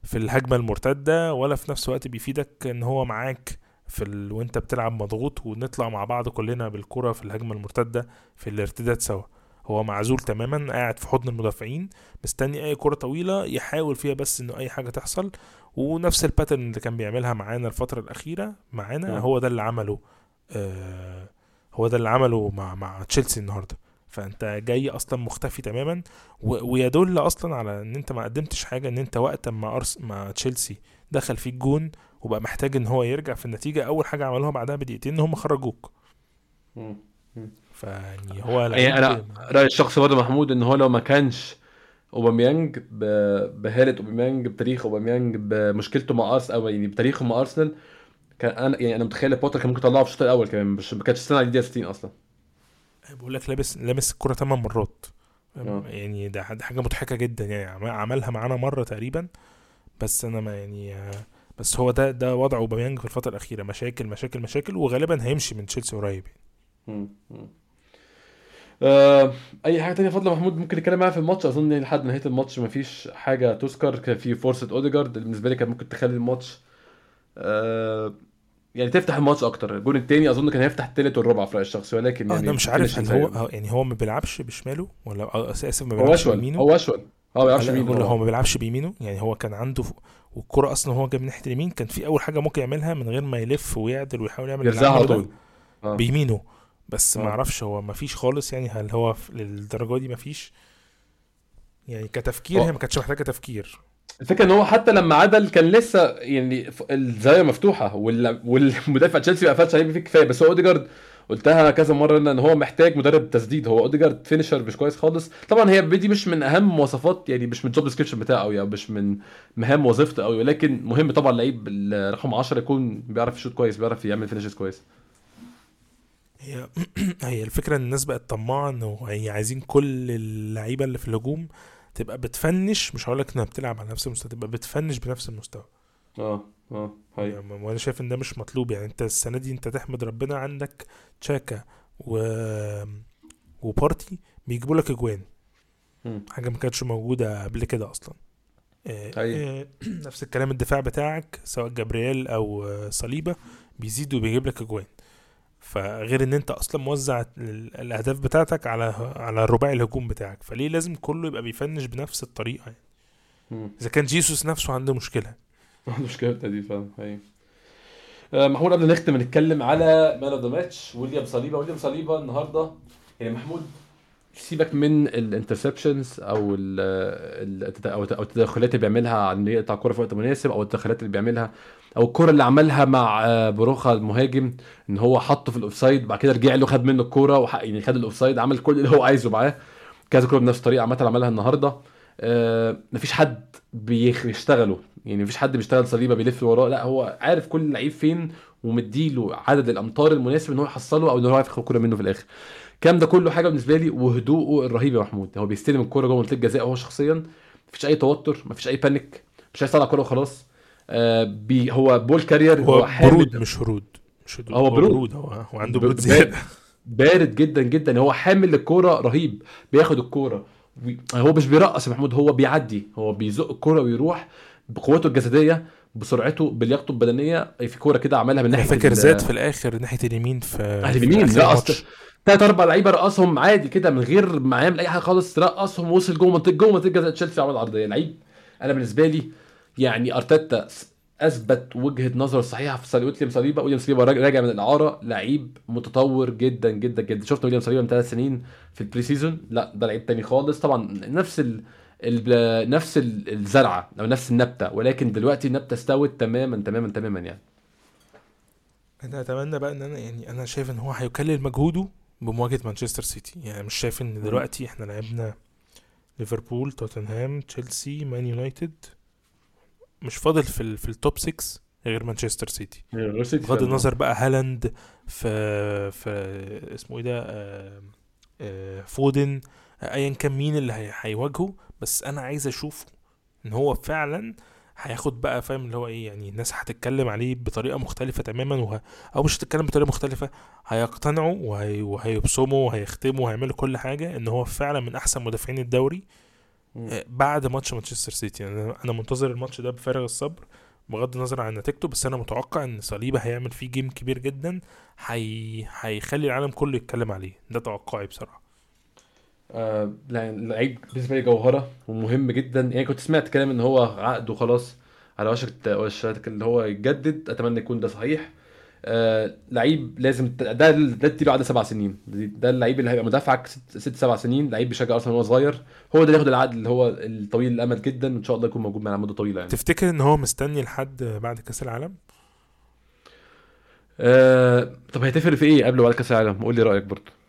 في الهجمة المرتدة ولا في نفس الوقت بيفيدك إن هو معاك في ال... وانت بتلعب مضغوط ونطلع مع بعض كلنا بالكرة في الهجمة المرتدة في الارتداد سوا. هو معزول تماما قاعد في حضن المدافعين مستني أي كرة طويلة يحاول فيها بس إنه أي حاجة تحصل. ونفس ال pattern اللي كان بيعملها معانا الفترة الأخيرة معانا هو ده اللي عمله آه هو ده اللي عمله مع مع تشيلسي النهارده. فأنت جاي أصلا مختفي تماما. ويدل أصلا على إن أنت ما قدمتش حاجة إن أنت وقت ما أرس مع تشيلسي دخل فيك جون وبقى محتاج إن هو يرجع في النتيجة أول حاجة عملوها بعدها بدقيقتين إن هم خرجوك. فيعني هو يعني أنا رأيي الشخصي برضه محمود إن هو لو ما كانش أوباميانج بهالة أوباميانج بتاريخ أوباميانج بمشكلته مع ارسنال أو يعني بتاريخه مع أرسنال كان أنا يعني أنا متخيل بوتر كان ممكن يطلعه في الشوط الأول كمان مش ما كانتش السنة دقيقه 60 أصلا. بقول لك لابس لابس الكوره 8 مرات. أوه. يعني ده حاجة مضحكة جدا يعني عملها معانا مرة تقريبا بس أنا ما يعني بس هو ده ده وضع أوباميانج في الفترة الأخيرة مشاكل مشاكل مشاكل وغالبا هيمشي من تشيلسي قريب يعني. آه أي حاجة تانية فضل محمود؟ ممكن نتكلم معاها في الماتش؟ أظن لحد نهاية الماتش مفيش حاجة تذكر. كان في فرصة أوديجارد بالنسبة لي كان ممكن تخلي الماتش آه يعني تفتح الماتش أكتر. الجون التاني أظن كان هيفتح التالت والرابع في رأيي الشخصي ولكن آه، يعني أنا مش عارف هل هو يعني هو ما بيلعبش بشماله؟ ولا آسف ما بيلعبش بيمينه؟ هو أشول. هو ما بيلعبش بيمينه هو ما بيلعبش بيمينه؟ يعني هو كان عنده والكرة أصلا هو جاي من ناحية اليمين كان في أول حاجة ممكن يعملها من غير ما يلف ويعدل ويحاول يعمل يرزعها على طول. آه. بيمينه. بس آه. ما أعرفش هو ما فيش خالص يعني هل هو للدرجة دي ما فيش؟ يعني كتفكير هي ما كانتش محتاجة تفكير. الفكرة إن هو حتى لما عدل كان لسه يعني الزاوية مفتوحة والمدافع تشيلسي ما قفلش عليه كفاية. بس هو أوديجارد قلتها كذا مرة ان هو محتاج مدرب تسديد. هو أوديجارد finisher مش كويس خالص. طبعا هي دي مش من أهم مواصفات يعني مش من ال job description بتاعه قوي أو مش من مهام وظيفته قوي ولكن مهم طبعا لعيب رقم 10 يكون بيعرف يشوط كويس بيعرف يعمل finishes كويس. هي هي الفكرة إن الناس بقت طماعة انه هي عايزين كل اللعيبة اللي في الهجوم تبقى بت finish. مش هقول لك إنها بتلعب على نفس المستوى تبقى بت finish بنفس المستوى. آه. آه هاي. يعني وأنا شايف إن ده مش مطلوب. يعني أنت السنة دي أنت تحمد ربنا عندك تشاكا و وبارتي بيجيبوا لك أجوان. حاجة ما كانتش موجودة قبل كده أصلا. آه، نفس الكلام الدفاع بتاعك سواء جابرييل أو آه، صليبة بيزيد وبيجيب لك أجوان. فغير إن أنت أصلا موزع ال- الأهداف بتاعتك على على رباعي الهجوم بتاعك. فليه لازم كله يبقى بيفنش بنفس الطريقة يعني. إذا كان جيسوس نفسه عنده مشكلة. عنده مشكلة دي فعلا هي آه، محمود قبل ما نختم نتكلم على man of the match ويليام صليبا ويليام صليبا النهارده يعني محمود سيبك من ال interceptions أو ال أو التدخلات اللي بيعملها عن يقطع الكورة في وقت مناسب أو التدخلات اللي بيعملها أو الكورة اللي عملها مع آه، برويا المهاجم إن هو حطه في ال offside بعد كده رجع له خد منه الكورة وح- يعني خد ال offside عمل كل اللي هو عايزه معاه. كذا كورة بنفس الطريقة عامة عملها النهارده. آه، مفيش حد بيشتغله. يعني مفيش حد بيشتغل صليبة بيلف وراه. لا هو عارف كل لعيب فين ومديله عدد الأمتار المناسب إن هو يحصله أو إن هو يعرف ياخد الكورة منه في الآخر. الكلام ده كله حاجة بالنسبة لي وهدوءه الرهيب يا محمود. هو بيستلم الكورة جوه منطقة الجزاء هو شخصيا. مفيش أي توتر مفيش أي panic مش عايز يطلع الكوره وخلاص. آه بي هو ball carrier هو حامل- برود مش هرود مش هدوء هو هو برود. برود هو, هو عنده برود زيادة. بارد جدا جدا. هو حامل الكورة رهيب بياخد الكورة. هو مش بيرقص يا محمود هو بيعدي. هو بيزق الكورة ويروح. بقوته الجسدية بسرعته بلياقته البدنية في كورة كده عملها من ناحية فاكر زاد في الآخر ناحية اليمين في ناحية اليمين رقص. تلات أربع لعيبة رقصهم عادي كده من غير ما يعمل أي حاجة خالص رقصهم وصل جوه منطقة جوه منطقة جزاء تشيلسي عمل عرضيه لعيب أنا بالنسبة لي يعني أرتيتا أثبت وجهة نظر الصحيحه في صليب ويليام صليبا ويليام صليبا راجع راجع من الإعارة. لعيب متطور جدا جدا جدا. شفنا ويليام صليبا من ثلاث سنين في ال pre-season لا ده لعيب تاني خالص. طبعا نفس ال... نفس ال- الزرعة أو نفس النبتة ولكن دلوقتي النبتة استوت تماما تماما تماما يعني. أنا أتمنى بقى إن أنا يعني أنا شايف إن هو هيكلل مجهوده بمواجهة مانشستر سيتي. يعني مش شايف إن دلوقتي إحنا لعبنا ليفربول توتنهام تشيلسي مان يونايتد. مش فاضل في ال في ال top 6 غير مانشستر سيتي. بغض النظر بقى هالاند في في اسمه إيه ده آه، آه، فودن ايا كان مين اللي هي- هيواجهه. بس أنا عايز أشوفه إن هو فعلا هياخد بقى فاهم؟ اللي هو إيه يعني الناس هتتكلم عليه بطريقة مختلفة تماما وه... أو مش هتتكلم بطريقة مختلفة هيقتنعوا وهي... وهيبصموا وهيختموا وهيعملوا كل حاجة إن هو فعلا من أحسن مدافعين الدوري آه، بعد ماتش مانشستر سيتي. يعني أنا أنا منتظر الماتش ده بفارغ الصبر بغض النظر عن نتيجته بس أنا متوقع إن صليبة هيعمل فيه جيم كبير جدا هي... هيخلي العالم كله يتكلم عليه. ده توقعي بصراحة. آه لعيب بالنسبة لي جوهرة ومهم جدا. يعني كنت سمعت كلام إن هو عقده خلاص على وشك وشك اللي هو يتجدد. أتمنى يكون ده صحيح. آه لعيب لازم ده ده تديله عقد سبع سنين. ده اللعيب اللي هيبقى مدافعك ست, ست سبع سنين. لعيب بيشجع أرسنال وهو صغير. هو ده اللي ياخد العقد اللي هو الطويل الامد جدا. إن شاء الله يكون موجود معانا مدة طويلة يعني. تفتكر إن هو مستني لحد بعد كأس العالم؟ آه طب هيتفرق في إيه قبل وبعد كأس العالم؟ قول لي رأيك برضه.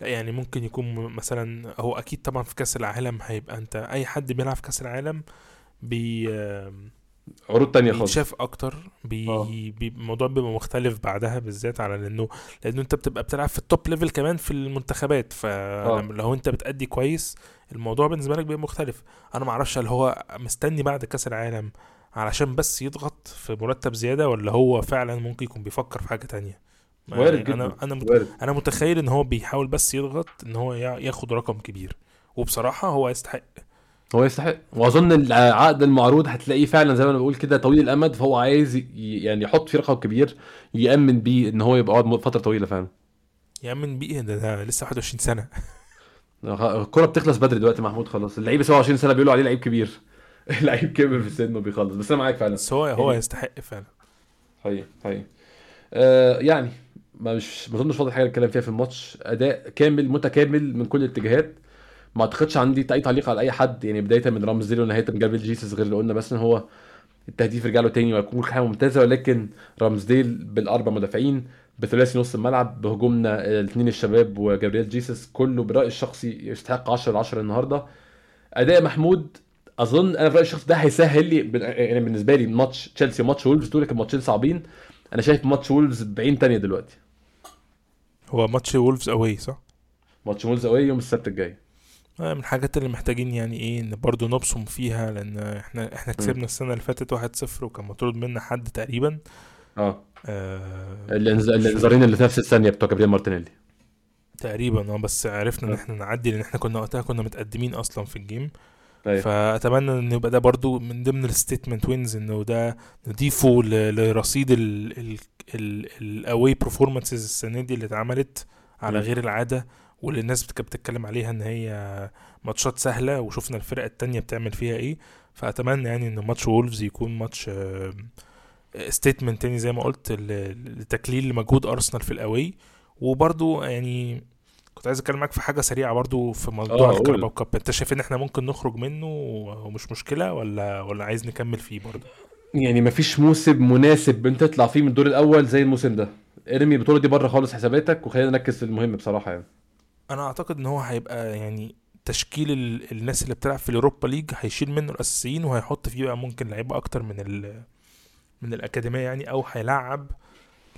يعني ممكن يكون مثلا هو أكيد طبعا في كأس العالم هيبقى أنت أي حد بيلعب في كأس العالم بي عروض تانية خالص. بيتشاف أكتر بي آه. بي الموضوع بيبقى مختلف بعدها بالذات على لأنه لأنه أنت بتبقى بتلعب في ال top level كمان في المنتخبات فلو أنت بتأدي كويس الموضوع بالنسبة لك بيبقى مختلف. أنا ما أعرفش هل هو مستني بعد كأس العالم علشان بس يضغط في مرتب زيادة ولا هو فعلا ممكن يكون بيفكر في حاجة تانية؟ وارد يعني جدا أنا أنا وارد. أنا متخيل إن هو بيحاول بس يضغط إن هو يا- ياخد رقم كبير. وبصراحة هو يستحق. هو يستحق. وأظن العقد المعروض هتلاقيه فعلا زي ما أنا بقول كده طويل الأمد فهو عايز يعني يحط فيه رقم كبير يأمن بيه إن هو يبقى قاعد فترة طويلة فعلا. يأمن بيه؟ ده, ده لسه 21 سنة. الكرة بتخلص بدري دلوقتي محمود خلاص. اللعيب 27 سنة بيقولوا عليه لعيب كبير. لعيب كبر في السن وبيخلص بس أنا معاك فعلا. بس هو هو يستحق فعلا. حقيقي حقيقي. آه يعني مش ما اظنش فاضل حاجة نتكلم فيها في الماتش. أداء كامل متكامل من كل الاتجاهات. ما أعتقدش عندي أي تعليق على أي حد يعني بداية من رامز ديل ونهاية من جابريل جيسس غير اللي قلنا بس إن هو التهديف رجع له تاني ويكون حاجة ممتازة ولكن رامزديل بالأربع مدافعين بثلاثي نص الملعب بهجومنا الاثنين الشباب وجابرييل جيسس كله برايي الشخصي يستحق 10 10 النهارده. أداء محمود أظن أنا برايي الشخصي ده هيسهل لي يعني بالنسبة لي ماتش تشيلسي وماتش وولفز دول كانوا ماتشين صعبين. أنا شايف ماتش وولفز بعين تانية دلوقتي. هو ماتش وولفز away صح؟ ماتش وولفز away يوم السبت الجاي. آه، من الحاجات اللي محتاجين يعني إيه إن برضو نبصم فيها لأن إحنا إحنا كسبنا السنة اللي فاتت 1-0 وكان مطرود منا حد تقريبا. آه. آه الإنذارين اللي في نفس الثانية بتوع جابرييل مارتينيلي. تقريبا آه بس عرفنا إن آه. إحنا نعدي لأن إحنا كنا وقتها كنا متقدمين أصلا في ال game. أيوة. فأتمنى إن يبقى ده برضو من ضمن ال statement wins إنه ده نضيفه لرصيد ال away performances السنة دي اللي اتعملت على. غير العادة واللي الناس كانت بتتكلم عليها إن هي ماتشات سهلة وشفنا الفرق التانية بتعمل فيها إيه فأتمنى يعني ان ماتش وولفز يكون ماتش statement تاني زي ما قلت لتكليل لمجهود ارسنال في ال away وبرضو يعني كنت عايز أتكلم معاك في حاجة سريعة برضو في آه، موضوع قول. ال Carabao Cup. أنت شايف إن إحنا ممكن نخرج منه ومش مشكلة ولا ولا عايز نكمل فيه برضو؟ يعني مفيش موسم مناسب أنت تطلع فيه من الدور الأول زي الموسم ده. ارمي البطولة دي بره خالص حساباتك وخلينا نركز في المهم بصراحة يعني. أنا أعتقد إن هو هيبقى يعني تشكيل ال- الناس اللي بتلعب في ال Europa League هيشيل منه الأساسيين وهيحط فيه بقى ممكن لعيبة أكتر من ال من الأكاديمية يعني أو هيلعب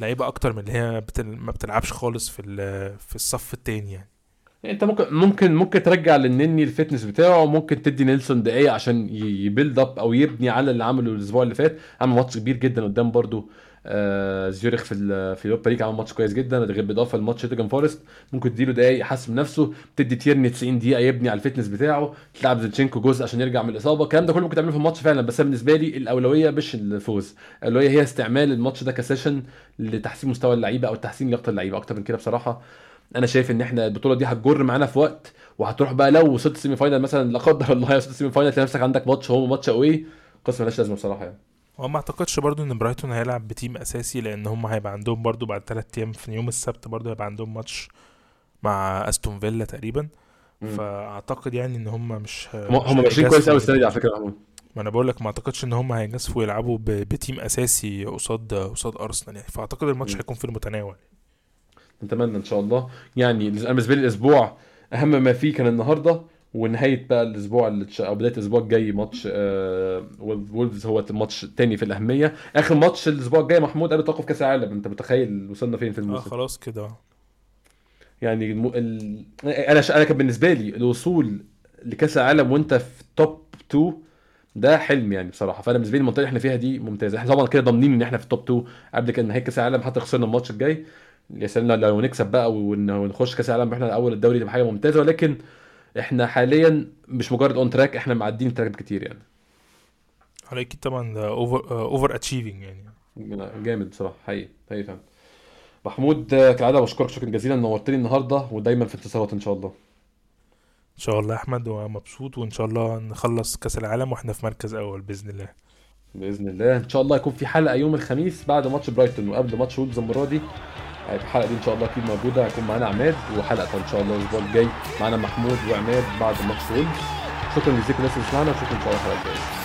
لعيبة أكتر من اللي هي بتل ما بتلعبش خالص في ال- في الصف التاني يعني. يعني أنت ممكن ممكن ممكن ترجع للنني ال fitness بتاعه ممكن تدي نيلسون دقايق عشان ي build up أو يبني على اللي عمله الأسبوع اللي فات. عمل ماتش كبير جدا قدام برضو آه زيوريخ في في ال Europa League عمل ماتش كويس جدا غير بالاضافه لماتش نوتنجهام فورست. ممكن تديله دقايق يحسن نفسه تدي تيرني 90 دقيقة يبني على ال fitness بتاعه تلعب زيتشينكو جزء عشان يرجع من الإصابة. الكلام ده كله ممكن تعمله في الماتش فعلا بس بالنسبة لي الأولوية مش الفوز. الأولوية هي استعمال الماتش ده ك session لتحسين مستوى اللعيبة أو تحسين لياقة اللعيبة. أكتر من كده بصراحة أنا شايف إن إحنا البطولة دي هتجر معانا في وقت وهتروح بقى لو وصلت ال semi-final مثلا لا قدر الله وصلت ال semi-final تلاقي نفسك عندك ماتش home وماتش away. قصه مالهاش لازمة بصراحة يعني. وما اعتقدش برضو ان برايتون هيلعب ب team أساسي لأن هم هيبقى عندهم برضو بعد ثلاث أيام في يوم السبت برضو هيبقى عندهم ماتش مع أستون فيلا تقريبا. مم. فأعتقد يعني إن هم مش هم ماشيين كويس قوي السنة دي على فكرة ما أنا بقول لك ما اعتقدش إن هم هيجازفوا يلعبوا ب team أساسي قصاد قصاد أرسنال يعني. فأعتقد الماتش. هيكون في المتناول. نتمنى إن شاء الله. يعني أنا بالنسبة لي الأسبوع أهم ما فيه كان النهارده. ونهاية بقى الأسبوع اللي تش- أو بداية الأسبوع الجاي ماتش آه وولفز هو الماتش الثاني في الأهمية. آخر ماتش الأسبوع الجاي محمود قبل توقف كأس العالم. أنت متخيل وصلنا فين في آه الموسم؟ خلاص كده. يعني الم... ال... أنا ش... أنا كان بالنسبة لي الوصول لكأس العالم وأنت في top 2 ده حلم يعني بصراحة. فأنا بالنسبة لي المنطقة اللي إحنا فيها دي ممتازة. إحنا طبعا كده ضامنين إن إحنا في ال top 2 قبل كده نهائي كأس العالم حتى خسرنا الماتش الجاي. يا سلام لو نكسب بقى ون- ونخش كأس العالم إحنا أول الدوري تبقى حاجة ممتازة. ولكن إحنا حاليا مش مجرد on track إحنا معديين track كتير يعني. على أكيد طبعا over over achieving يعني. جامد بصراحة حقيقي حقيقي فعلا. محمود آه، كالعادة بشكرك شكرا جزيلا نورتني النهارده ودايما في انتصارات إن شاء الله. إن شاء الله يا أحمد ومبسوط وإن شاء الله نخلص كأس العالم وإحنا في مركز أول بإذن الله. بإذن الله إن شاء الله يكون في حلقة يوم الخميس بعد ماتش برايتون وقبل ماتش وولفز المرة دي. هيبقى الحلقة دي إن شاء الله أكيد موجودة. هيكون معانا عماد وحلقة إن شاء الله الأسبوع الجاي. معانا محمود وعماد بعد ماتش شكرا جزيلا للناس اللي سمعنا وشكرا إن شاء الله الحلقة الجاية.